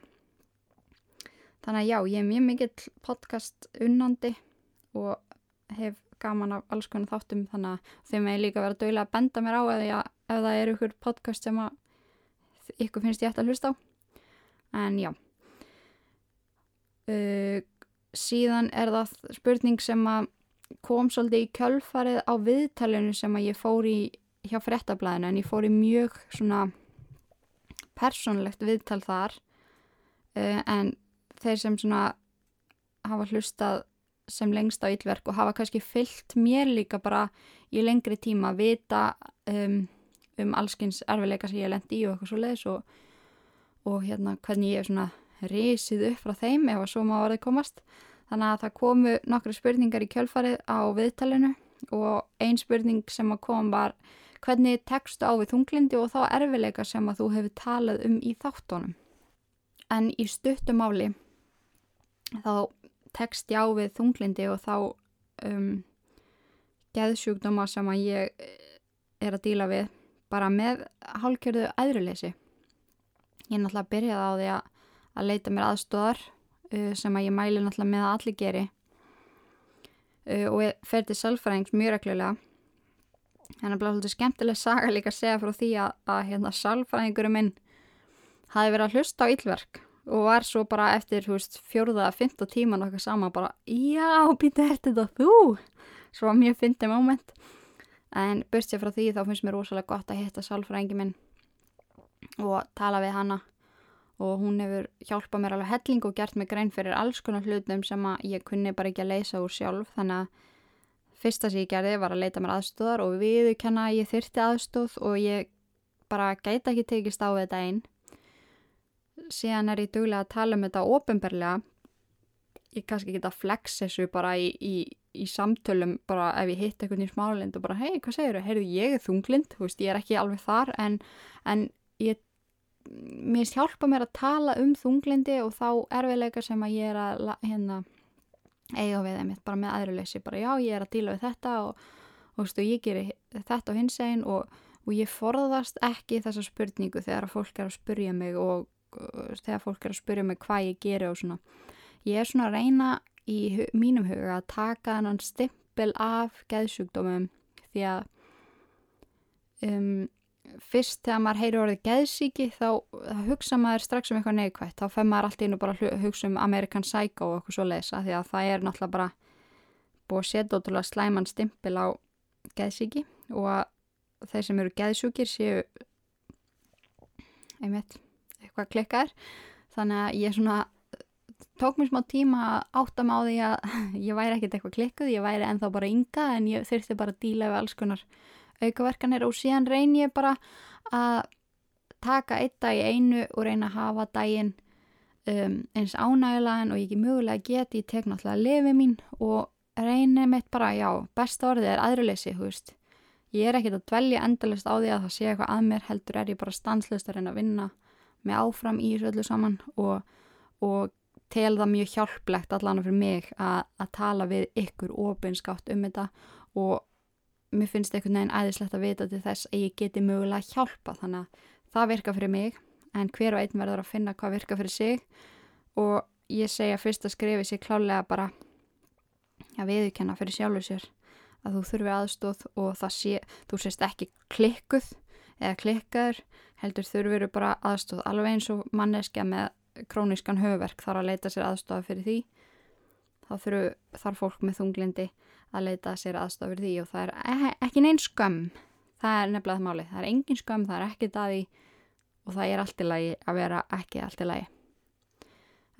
S1: Þannig að já, ég er mjög mikill podcast unnandi og hef gaman af alls konar þáttum. Þannig að þeim er líka verið að dögulega að benda mér á eða ef það er ykkur podcast sem að ykkur finnst ég eftir að hlusta á. En já, uh, síðan er það spurning sem að kom svolítið í kjölfarið á viðtalinu sem að ég fór í hjá frettablaðinu en ég fór í mjög svona personlegt viðtal þar uh, en þeir sem svona hafa hlustað sem lengst á yllverk og hafa kannski fyllt mér líka bara í lengri tíma að vita um, um allskins erfileika sem ég lendi í og eitthvað svo leiðis og, og hérna hvernig ég er svona risið upp frá þeim ef að svo má orðið komast. Þannig að það komu nokkru spurningar í kjölfarið á viðtalinu og ein spurning sem að kom var hvernig tekstu á við þunglindi og þá erfileika sem að þú hefur talað um í þáttunum. En í stuttumáli þá tekst ég á við þunglindi og þá um, geðsjúkdóma sem að ég eh, er að díla við bara með hálkjörðu aðruleysi. Ég náttúrulega byrjað á því að, að leita mér aðstóðar sem að ég mæli náttúrulega með að allir geri. Uh, og fer til salfræðings mjög reglulega. En það er bara skemmtileg saga líka að segja frá því að, að hérna, salfræðingurum minn hafi verið að hlusta á yllverk og var svo bara eftir fjórða að fymta tíman okkar sama bara já, býta þetta þú? Svo var mjög fyndið moment. En börst ég frá því þá finnst mér rosalega gott að hitta sálfræðingi minn og tala við hana og hún hefur hjálpað mér alveg helling og gert mig grein fyrir alls konar hlutum sem að ég kunni bara ekki að leysa úr sjálf. Þannig að fyrsta sem ég gerði var að leita mér aðstóðar og viðkenna að ég þyrti aðstóð og ég bara gæti ekki tekist á þetta einn síðan er ég duglega að tala um þetta ofinberlega ég kannski geta flex þessu bara í, í, í samtölum bara ef ég hitt eitthvað í smálind og bara hei, hvað segir þau? Heyrðu, ég er þunglind, veist, ég er ekki alveg þar en, en ég mér hjálpa mér að tala um þunglindi og þá erfiðleika sem að ég er að hérna eiga við þeim, bara með aðruleysi bara já, ég er að díla við þetta og, og veist, ég gerir þetta og hins einn og, og ég forðast ekki þessa spurningu þegar fólk er að spurja mig og þegar fólk er að spyrja mig hvað ég gerir og svona. Ég er svona að reyna í hu mínum huga að taka þannan stimpil af geðsjúkdómum því að um, fyrst þegar maður heyri orðið geðsíki þá, þá hugsa maður strax um eitthvað neikvægt þá fær maður alltaf inn og bara hugsa um American Psycho og eitthvað svo lesa því að það er náttúrulega bara búið að setja ótrúlega slæman stimpil á geðsíki og að þeir sem eru geðsjúkir séu einmitt eitthvað klikkar þannig að ég svona tók mér smá tíma að átta mig á því að ég væri ekkert eitthvað klikkuð, ég væri enþá bara ynga en ég þurfti bara að díla við alls konar aukaverkanir og síðan reyn ég bara að taka eitt dag í einu og reyna að hafa daginn um, eins ánægulegan og ég ekki mögulega geti, ég tek náttúrulega lefið mín og reyni mitt bara, já, besta orðið er aðruleysi, hú veist. Ég er ekkert að dvelja endalist á því að það sé eitthvað að mér heldur er ég bara stanslust að reyna að vinna með áfram í þessu öllu saman og, og tel það mjög hjálplegt allan fyrir mig að, að tala við ykkur ofinskátt um þetta og mér finnst einhvern veginn æðislegt að vita til þess að ég geti mögulega að hjálpa þannig að það virka fyrir mig en hver og einn verður að finna hvað virka fyrir sig. Og ég segja fyrst að skrifi sér klálega bara að viðkenna fyrir sjálfur sér að þú þurfi aðstóð og það sé, þú sést ekki klikkuð eða klikkaður heldur þurfir bara aðstóð alveg eins og manneskja með króniskan höfverk þarf að leita sér aðstóða fyrir því. Þá þarf fólk með þunglindi að leita sér aðstóða fyrir því og það er e ekki neins skömm. Það er nefnilega það máli, það er engin skömm það er ekki daði og það er allt í lagi að vera ekki allt í lagi.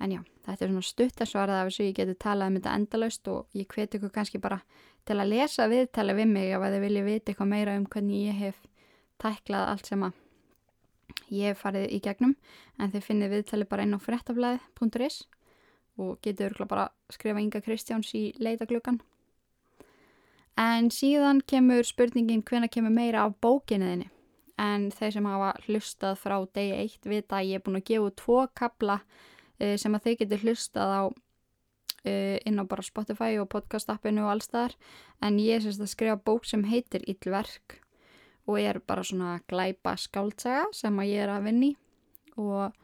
S1: En já, þetta er svona stutt að svara af þess að ég geti talað um þetta endalaust og ég hveti ykkur kannski bara til að lesa viðtali við mig ef þið viljið vita eitthvað meira um hvernig ég hef tæklað allt sem að ég hef farið í gegnum. En þið finnið viðtali bara inn á frettaflaði.is og getið örgulega bara skrifa Inga Kristjáns í leitaglökan en síðan kemur spurningin hvena kemur meira af bókinniðinni en þeir sem hafa hlustað frá degi eitt vita að ég er búin að gefa tvo kabla uh, sem að þeir getur hlustað á uh, inn á bara Spotify og podcast-appinu og allstaðar en ég er sérst að skrifa bók sem heitir Íllverk og er bara svona glæpa skáltsaga sem að ég er að vinni og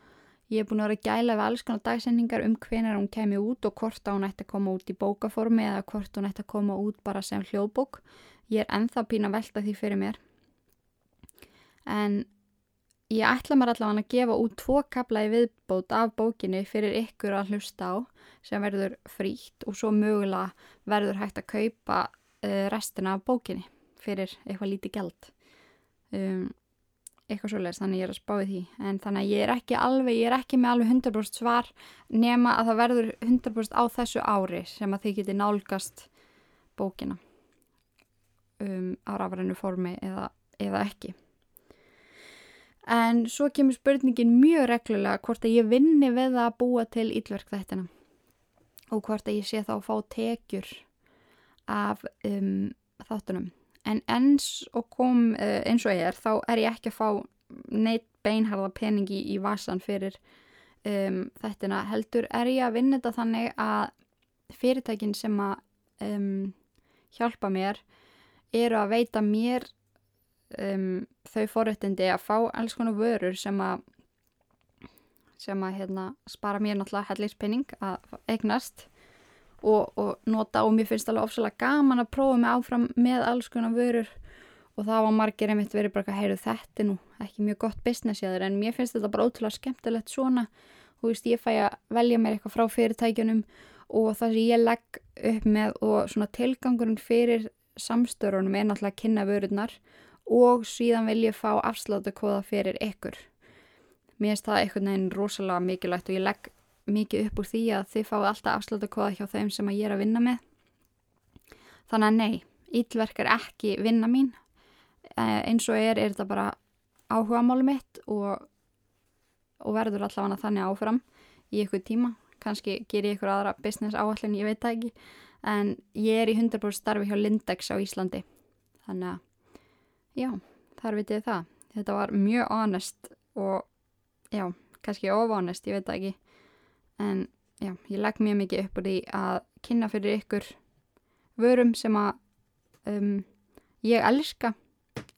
S1: ég er búin að vera að gæla við alls konar dagsendingar um hvenar hún kemi út og hvort hún ætti að koma út í bókaformi eða hvort hún ætti að koma út bara sem hljóðbók. Ég er enþá pín að velta því fyrir mér. En ég ætla mér allavega að gefa út tvo kapla í viðbót af bókinni fyrir ykkur að hlusta á sem verður frítt og svo mögulega verður hægt að kaupa uh, restina af bókinni fyrir eitthvað lítið gæld um, eitthvað svolítið þannig ég er að spáði því en þannig að ég er ekki alveg, ég er ekki með alveg 100% svar nema að það verður 100% á þessu ári sem að þið geti nálgast bókina um, á rafrænu formi eða, eða ekki En svo kemur spurningin mjög reglulega hvort að ég vinni við að búa til ílverk þættina og hvort að ég sé þá að fá tekjur af um, þáttunum. En eins og kom uh, eins og ég er þá er ég ekki að fá neitt beinharða peningi í vasan fyrir um, þættina. Heldur er ég að vinna þetta þannig að fyrirtækin sem að um, hjálpa mér eru að veita mér um, þau forrættindi að fá alls konar vörur sem að sem að hérna, spara mér náttúrulega hellingspenning að eignast og, og nota og mér finnst alveg ofsalega gaman að prófa mig áfram með alls konar vörur. Og það var margir einmitt verið bara að heyru þetta nú ekki mjög gott business í þeir en mér finnst þetta bara ótrúlega skemmtilegt svona. Þú veist ég fæ að velja mér eitthvað frá fyrirtækjunum og það sem ég legg upp með og svona tilgangurinn fyrir samstörunum er náttúrulega að kynna vörurnar og síðan vil ég fá afsláttu kóða fyrir ykkur. Mér finnst það einhvern veginn rosalega mikilvægt og ég legg mikið upp úr því að þið fáið alltaf afsláttu kóða hjá þeim sem ég er að vinna með. Þannig að nei, ítlverk er ekki vinna mín. Eh, eins og er, er þetta bara áhuga málu mitt og, og verður allavega þannig áfram í ykkur tíma. Kanski ger ég ykkur aðra business áallin, ég veit það ekki. En ég er í 100% starfi hjá Lindex á Íslandi. Þannig að já, þar vitið það. Þetta var mjög honest og já, kannski ofhonest, ég veit það ekki. En já, ég legg mjög mikið upp úr því að kynna fyrir ykkur vörum sem að um, ég elska.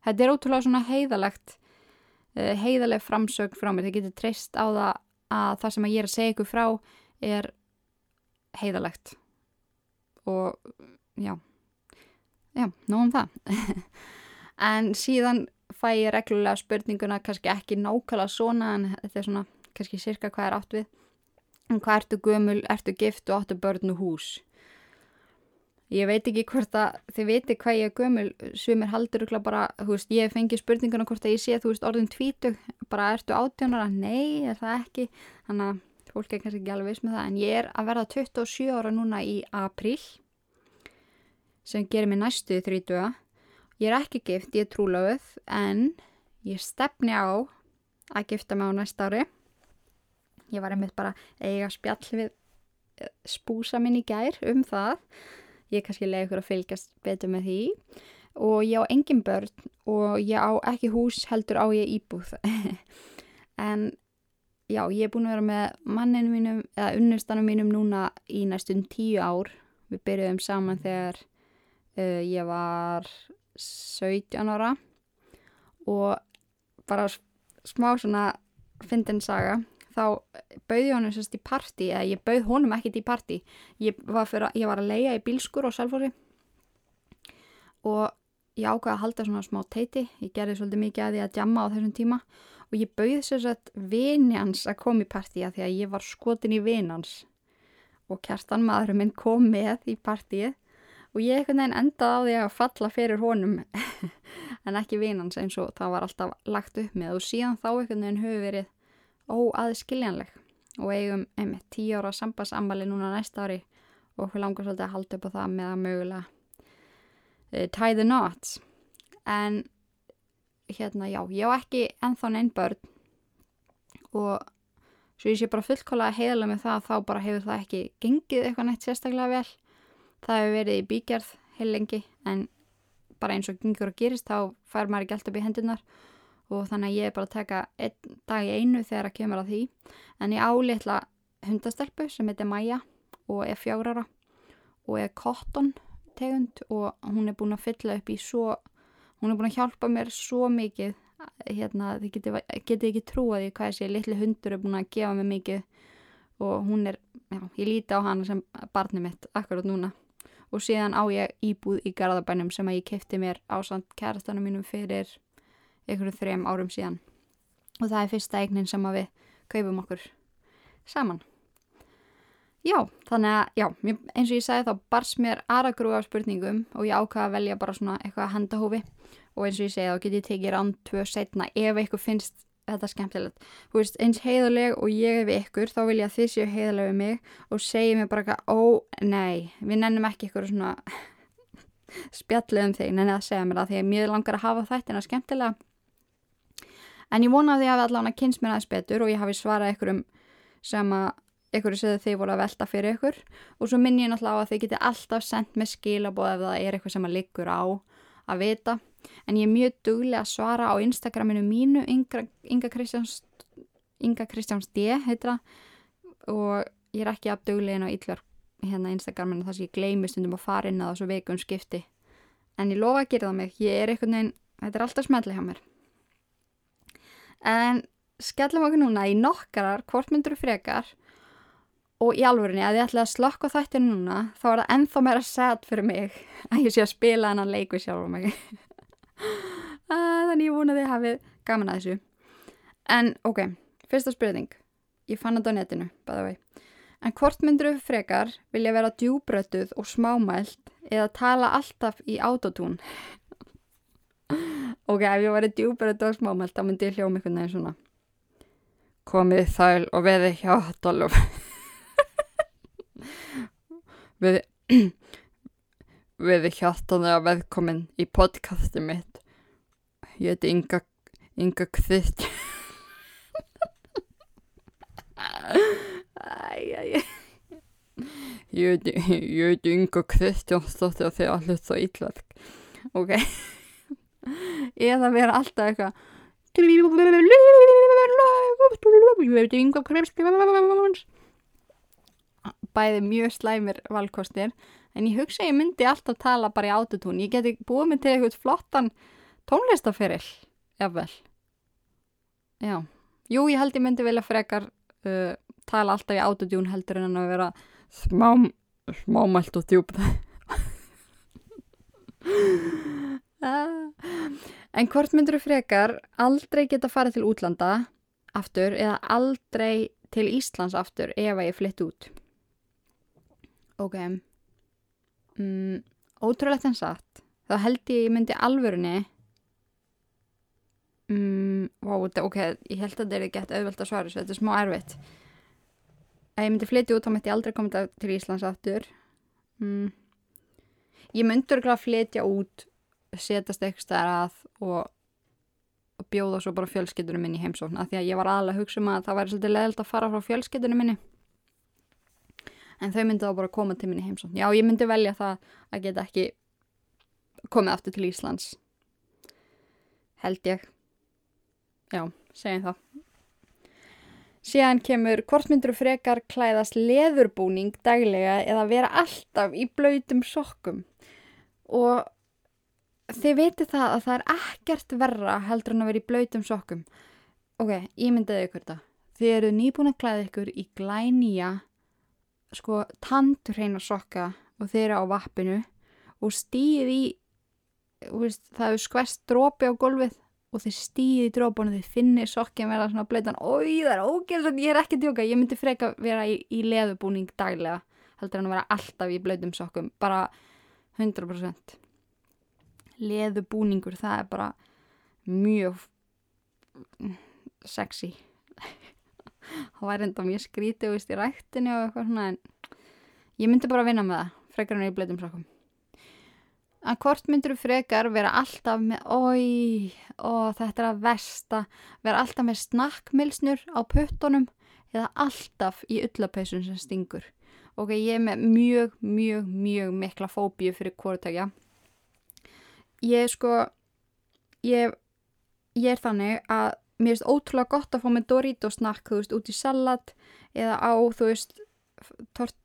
S1: Þetta er ótrúlega svona heiðalegt, uh, heiðaleg framsögn frá mér. Þið getur treyst á það að það sem að ég er að segja ykkur frá er heiðalegt. Og já, já, nógum það. en síðan fæ ég reglulega spurninguna kannski ekki nákvæmlega svona en þetta er svona kannski cirka hvað er átt við en hvað ertu gömul, ertu gift og áttu börn og hús? Ég veit ekki hvort að þið veitir hvað ég er gömul. Sem er haldur bara, þú veist, ég fengi spurninguna hvort að ég sé þú veist orðin tvítug, bara ertu átjónara nei, er það ekki. Þannig að fólk er kannski ekki alveg viss með það. En ég er að verða 27 ára núna í april sem gerir mig næstuði 30 Ég er ekki gift, ég er trúlauð en ég stefni á að gifta mig á næsta ári. Ég var einmitt bara eiga spjall við eh, spúsa minn í gær um það. Ég kannski leiði ykkur að fylgjast betur með því og ég á engin börn og ég á ekki hús heldur á ég íbúð. en já, ég er búin að vera með manninu mínum eða unnustanum mínum núna í næstum tíu ár. Við byrjuðum saman þegar uh, ég var 17 ára og bara smá svona fyndin saga þá bauði honum sérst í parti eða ég bauð honum ekkit í parti ég var, fyrir, ég var að leia í bílskur og selfóri og ég ákvaði að halda svona smá teiti. Ég gerði svolítið mikið að því að jamma á þessum tíma. Og ég bauði sér sett vinjans að koma í partíja því að ég var skotin í vinans og kerstan maðurum minn kom með í partíið. Og ég einhvern veginn endaði á því að falla fyrir honum en ekki vinans eins og það var alltaf lagt upp með. Og síðan þá einhvern veginn höfu verið óaðskiljanleg. Og eigum einmitt tíu ára sambandsammali núna næsta ári. Og við langar svolítið að halda upp á það með að mögulega uh, tie the knots. En hérna já, ég á ekki ennþá neinn börn. Og svo ég sé bara fullkóla að heiðla með það þá bara hefur það ekki gengið eitthvað neitt sérstaklega vel. Það hefur verið í bígerð heil lengi en bara eins og gengur og gerist þá fær maður ekki allt upp í hendunar og þannig að ég er bara að taka einn dag í einu þegar að kemur að því. En ég álitla hundastelpu sem heitir Maja og er fjárara og er cotton tegund og hún er búin að fylla upp í svo hún er búin að hjálpa mér svo mikið hérna, þið getið geti ekki trúaði hvað þessi litli hundur er búin að gefa mér mikið. Og hún er, já, ég líti á hana sem barni mitt akkurat núna. Og síðan á ég íbúð í Garðabænum sem að ég kefti mér á samt kærastanum mínum fyrir einhverjum þrejum árum síðan og það er fyrsta eignin sem að við kaupum okkur saman Já, þannig að, já, eins og ég sagði þá bars mér aðra grúa af spurningum og ég ákvaða að velja bara svona eitthvað handahófi og eins og ég segi þá get ég tekið rán tvö setna ef eitthvað finnst þetta skemmtilegt. Þú veist, eins heiðuleg og ég er við ykkur, þá vil ég að þið séu heiðuleg við mig og segi mér bara eitthvað, ó, nei, við nennum ekki ykkur svona spjallið um þig, nenni að segja mér það því að mér langar að hafa þættina skemmtilega. En ég vona að því að allavega kynst mér aðeins betur og ég hafi svarað ykkur um sem að ykkur sem þið voru að velta fyrir ykkur. Og svo minn ég náttúrulega á að þið geti alltaf sendt með skilabóð ef það er eitthvað sem að liggur á að vita. En ég er mjög duglega að svara á Instagraminu mínu Inga, Kristjáns Inga Kristjáns D heitra og ég er ekki afduglegin á yllver hérna Instagraminu þar sem ég gleymi stundum að fara inn að þessu veikum skipti. En ég lofa að gera það mig. Ég er eitthvað neinn, þetta er alltaf smelli hjá mér en skellum okkur núna í nokkarar hvort myndur frekar? Og í alvörinni að ég ætla að slokka þættir núna þá er það enþá meira sad fyrir mig að ég sé að spila hennan leiku sjálf á mig. Þannig ég vona þið hafið gaman að þessu. En ok, fyrsta spurning. Ég fann þetta á netinu, bæða vei en hvort myndur þau frekar vilja vera djúbrötuð og smámælt eða tala alltaf í autotún ok, ef ég væri djúbrötuð og smámælt þá myndi ég hljóma einhvern veginn svona. Komið þæl og veði hjá Dollof við við hjartanlega velkomin í podcasti mitt. Ég heiti Inga Inga Kvist æj, æj ég heiti Inga Kristjánsdóttir og þeir allir svo ítlark ok eða vera alltaf eitthvað ég heiti Inga Kristjáns bæði mjög slæmir valkostir en ég hugsa ég myndi alltaf tala bara í autotún ég geti búið mig til eitthvað flottan tónlistaferill jável já, jú ég held ég myndi vilja frekar uh, tala alltaf í autotún heldur en að vera smá smámælt og djúb en hvort myndur þú frekar aldrei geta farið til útlanda aftur eða aldrei til Íslands aftur ef að ég flytt út? Ok. Mm, ótrúlegt en satt. Þá held ég myndi alvörunni mm, wow, ok, ég held að þetta er gett auðvelt að svara, þetta er smá erfitt. Ef ég myndi flytja út þá myndi ég aldrei koma til Íslands aftur. Mm. ég myndi örgulega flytja út setast eitthvað stær að og, og bjóða svo bara fjölskyldunum minni í heimsókn af því að ég var aðalega að hugsa um að það væri svolítið leðilt að fara frá fjölskyldunum minni en þau myndi þá bara koma til minni heimsókn. Já, ég myndi velja það að geta ekki komið aftur til Íslands. Held ég. Já, segjum það. Síðan kemur hvort myndur frekar klæðast leðurbúning daglega eða vera alltaf í blöytum sokkum. Og þið veitir það að það er ekkert verra heldur en að vera í blöytum sokkum. Ok, ég myndiði ykkur það. Þið eru nýbúin að klæða ykkur í glænýja sko tandurreina sokka og þeirra á vappinu og stýð í veist, það hefur skvest drópi á gólfið og þið stýði í drópunum, þið finnir sokkin vera svona blöytan, oi það er ógeðslega, ég er ekki djóka, ég myndi freka vera í, í leðubúning daglega, heldur en að vera alltaf í blöytum sokkum, bara 100%. Leðubúningur, það er bara mjög sexy. það væri enda mjög skrítið, veist, í rættinu og eitthvað svona, en ég myndi bara vinna með það, frekar en í blöytum sokkum. Að hvort myndur þú frekar vera alltaf með oi, ó þetta er að versta vera alltaf með snakkmilsnur á puttunum eða alltaf í ullapausun sem stingur? Ok, ég er með mjög, mjög, mjög mikla fóbíu fyrir hvortækja ég sko ég, ég er þannig að mér finnst ótrúlega gott að fá með Doritos snakk, þú veist, út í salat eða á, þú veist tort,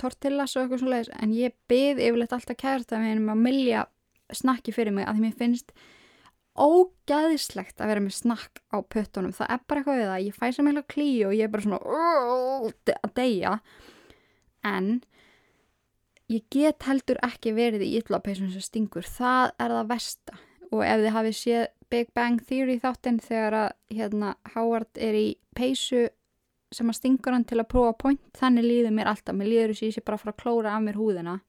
S1: tortillas og eitthvað svoleiðis. En ég byð yfirleitt alltaf kært að við erum að milja snakki fyrir mig að því mér finnst ógæðislegt að vera með snakk á puttunum. Það er bara eitthvað við það, ég fæ sem heila klí og ég er bara svona að deyja. En ég get heldur ekki verið í yllapeisun sem stingur, það er það versta. Og ef þið hafið séð Big Bang Theory þáttinn þegar að hérna, Howard er í peisu sem að stingur hann til að prófa point þannig líður mér alltaf, mér líður þess að ég sé bara að fara að klóra af mér húðina.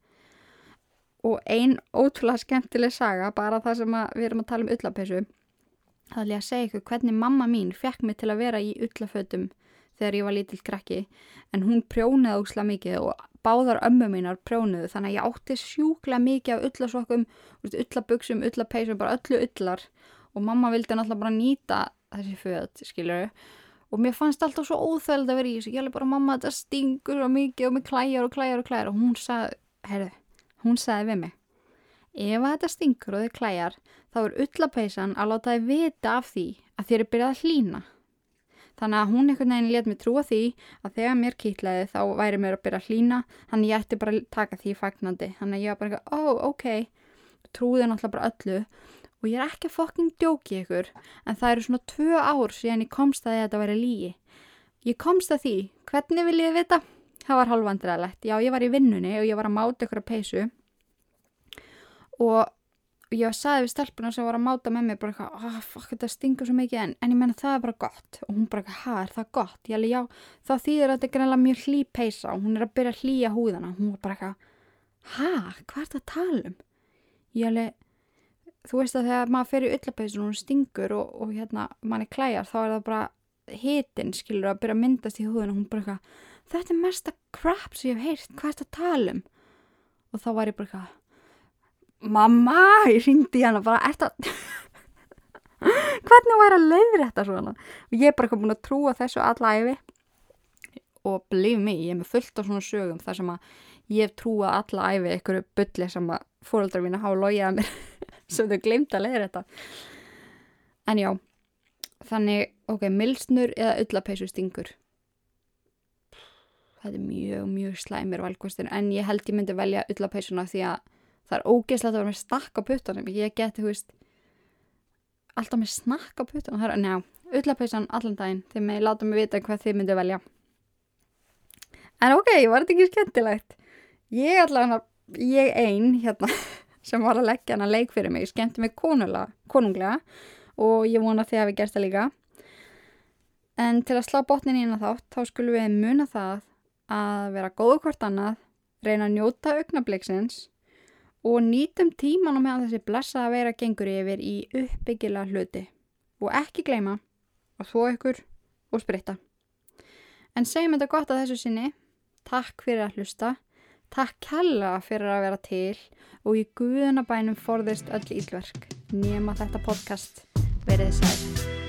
S1: Og ein ótrúlega skemmtileg saga bara það sem við erum að tala um ullapessu þá er að segja ykkur hvernig mamma mín fekk mig til að vera í ullafötum þegar ég var lítill krakki en hún prjónaði ósla mikið og báðar ömmu mínar prjónuðu þannig að ég átti sjúkla mikið af ullasokkum ullaböksum, ullapeisum, bara öllu ullar. Og mamma vildi náttúrulega bara nýta þessi föt, skiluru og mér fannst alltaf svo óþægild að vera í þessu. Ég alveg bara mamma þetta stingur og mikið og mér klæjar og klæjar og klæjar. Og hún sagði, heyrðu, hún sagði við mig ef þetta stingur og þið klæjar þá er ullapeisan að láta þið vita af því að þér er byrjað að hlína þannig að hún einhvern veginn let mér trúa því að þegar mér kýtlaði þá væri mér að byrja að hlína þannig ég ætti bara að taka því fagnandi þannig að ég var bara eitthvað, ó, oh, ok trúði náttúrulega bara öllu og ég er ekki að fokking djóki ykkur en það eru svona tvö ár síðan ég komst að þetta væri lígi. Ég komst að því, hvernig vil ég vita? Það var halvvandræðilegt. Já, ég var í vinnunni og ég var að máta ykkur að peysu og ég saði við stelpuna sem var að máta með mér bara eitthvað, ah, fokk, þetta stingur svo mikið en, en ég menna það er bara gott og hún bara hæ, er það gott? Ég alveg, já, þá þýðir þetta greinlega mjög hlý peysa og hún er að byrja að hlýja húðana. Hún var bara eitthvað, hæ, hvað er þetta að tala um? Ég alveg, þú veist að þegar maður fer í öllapæsun og hún stingur og, og hérna manni klæjar þá er það bara hitin skilur að byrja að myndast í húðun og hún bara eitthvað þetta er mesta crap sem ég hef heyrt hvað er þetta að tala um og þá var ég bara eitthvað mamma, ég ringdi hérna bara þetta hvernig væri að leiðri þetta svona? Og ég er bara búin að trúa þessu alla æfi og blíf mig, ég er með fullt á svona sögum þar sem að ég hef trúa alla æfi einhverju bylli sem að fóröldrar mín að hafa logið að mér sem þau glemt að leiða þetta en já þannig, ok, milsnur eða öllapeisu stingur? Þetta er mjög, mjög slæmir valkvöstin, en ég held ég myndi velja öllapeisuna því að það er ógeðslega að vera með snakk á puttunum ég geti, hú veist alltaf með snakk á puttunum það er, njá, öllapeisan allan daginn þegar mig láta mig vita hvað þið myndi velja. En ok, var þetta ekki skemmtilegt? Ég allavega, ég einn hérna sem var að leggja hana leik fyrir mig skemmti mig konunglega og ég vona því að við gerst það líka. En til að slá botnin í hana þátt þá skulum við muna það að vera góðu hvort annað reyna að njóta augnabliksins og nýtum tíman og meðan þessi blessa að vera gengur yfir í uppbyggila hluti. Og ekki gleyma að þó ykkur og spritta. En segjum þetta gott að þessu sinni. Takk fyrir að hlusta. Takk hella fyrir að vera til. Og í guðunabænum forðist öll ílverk. Að þetta podcast. Verið sæl.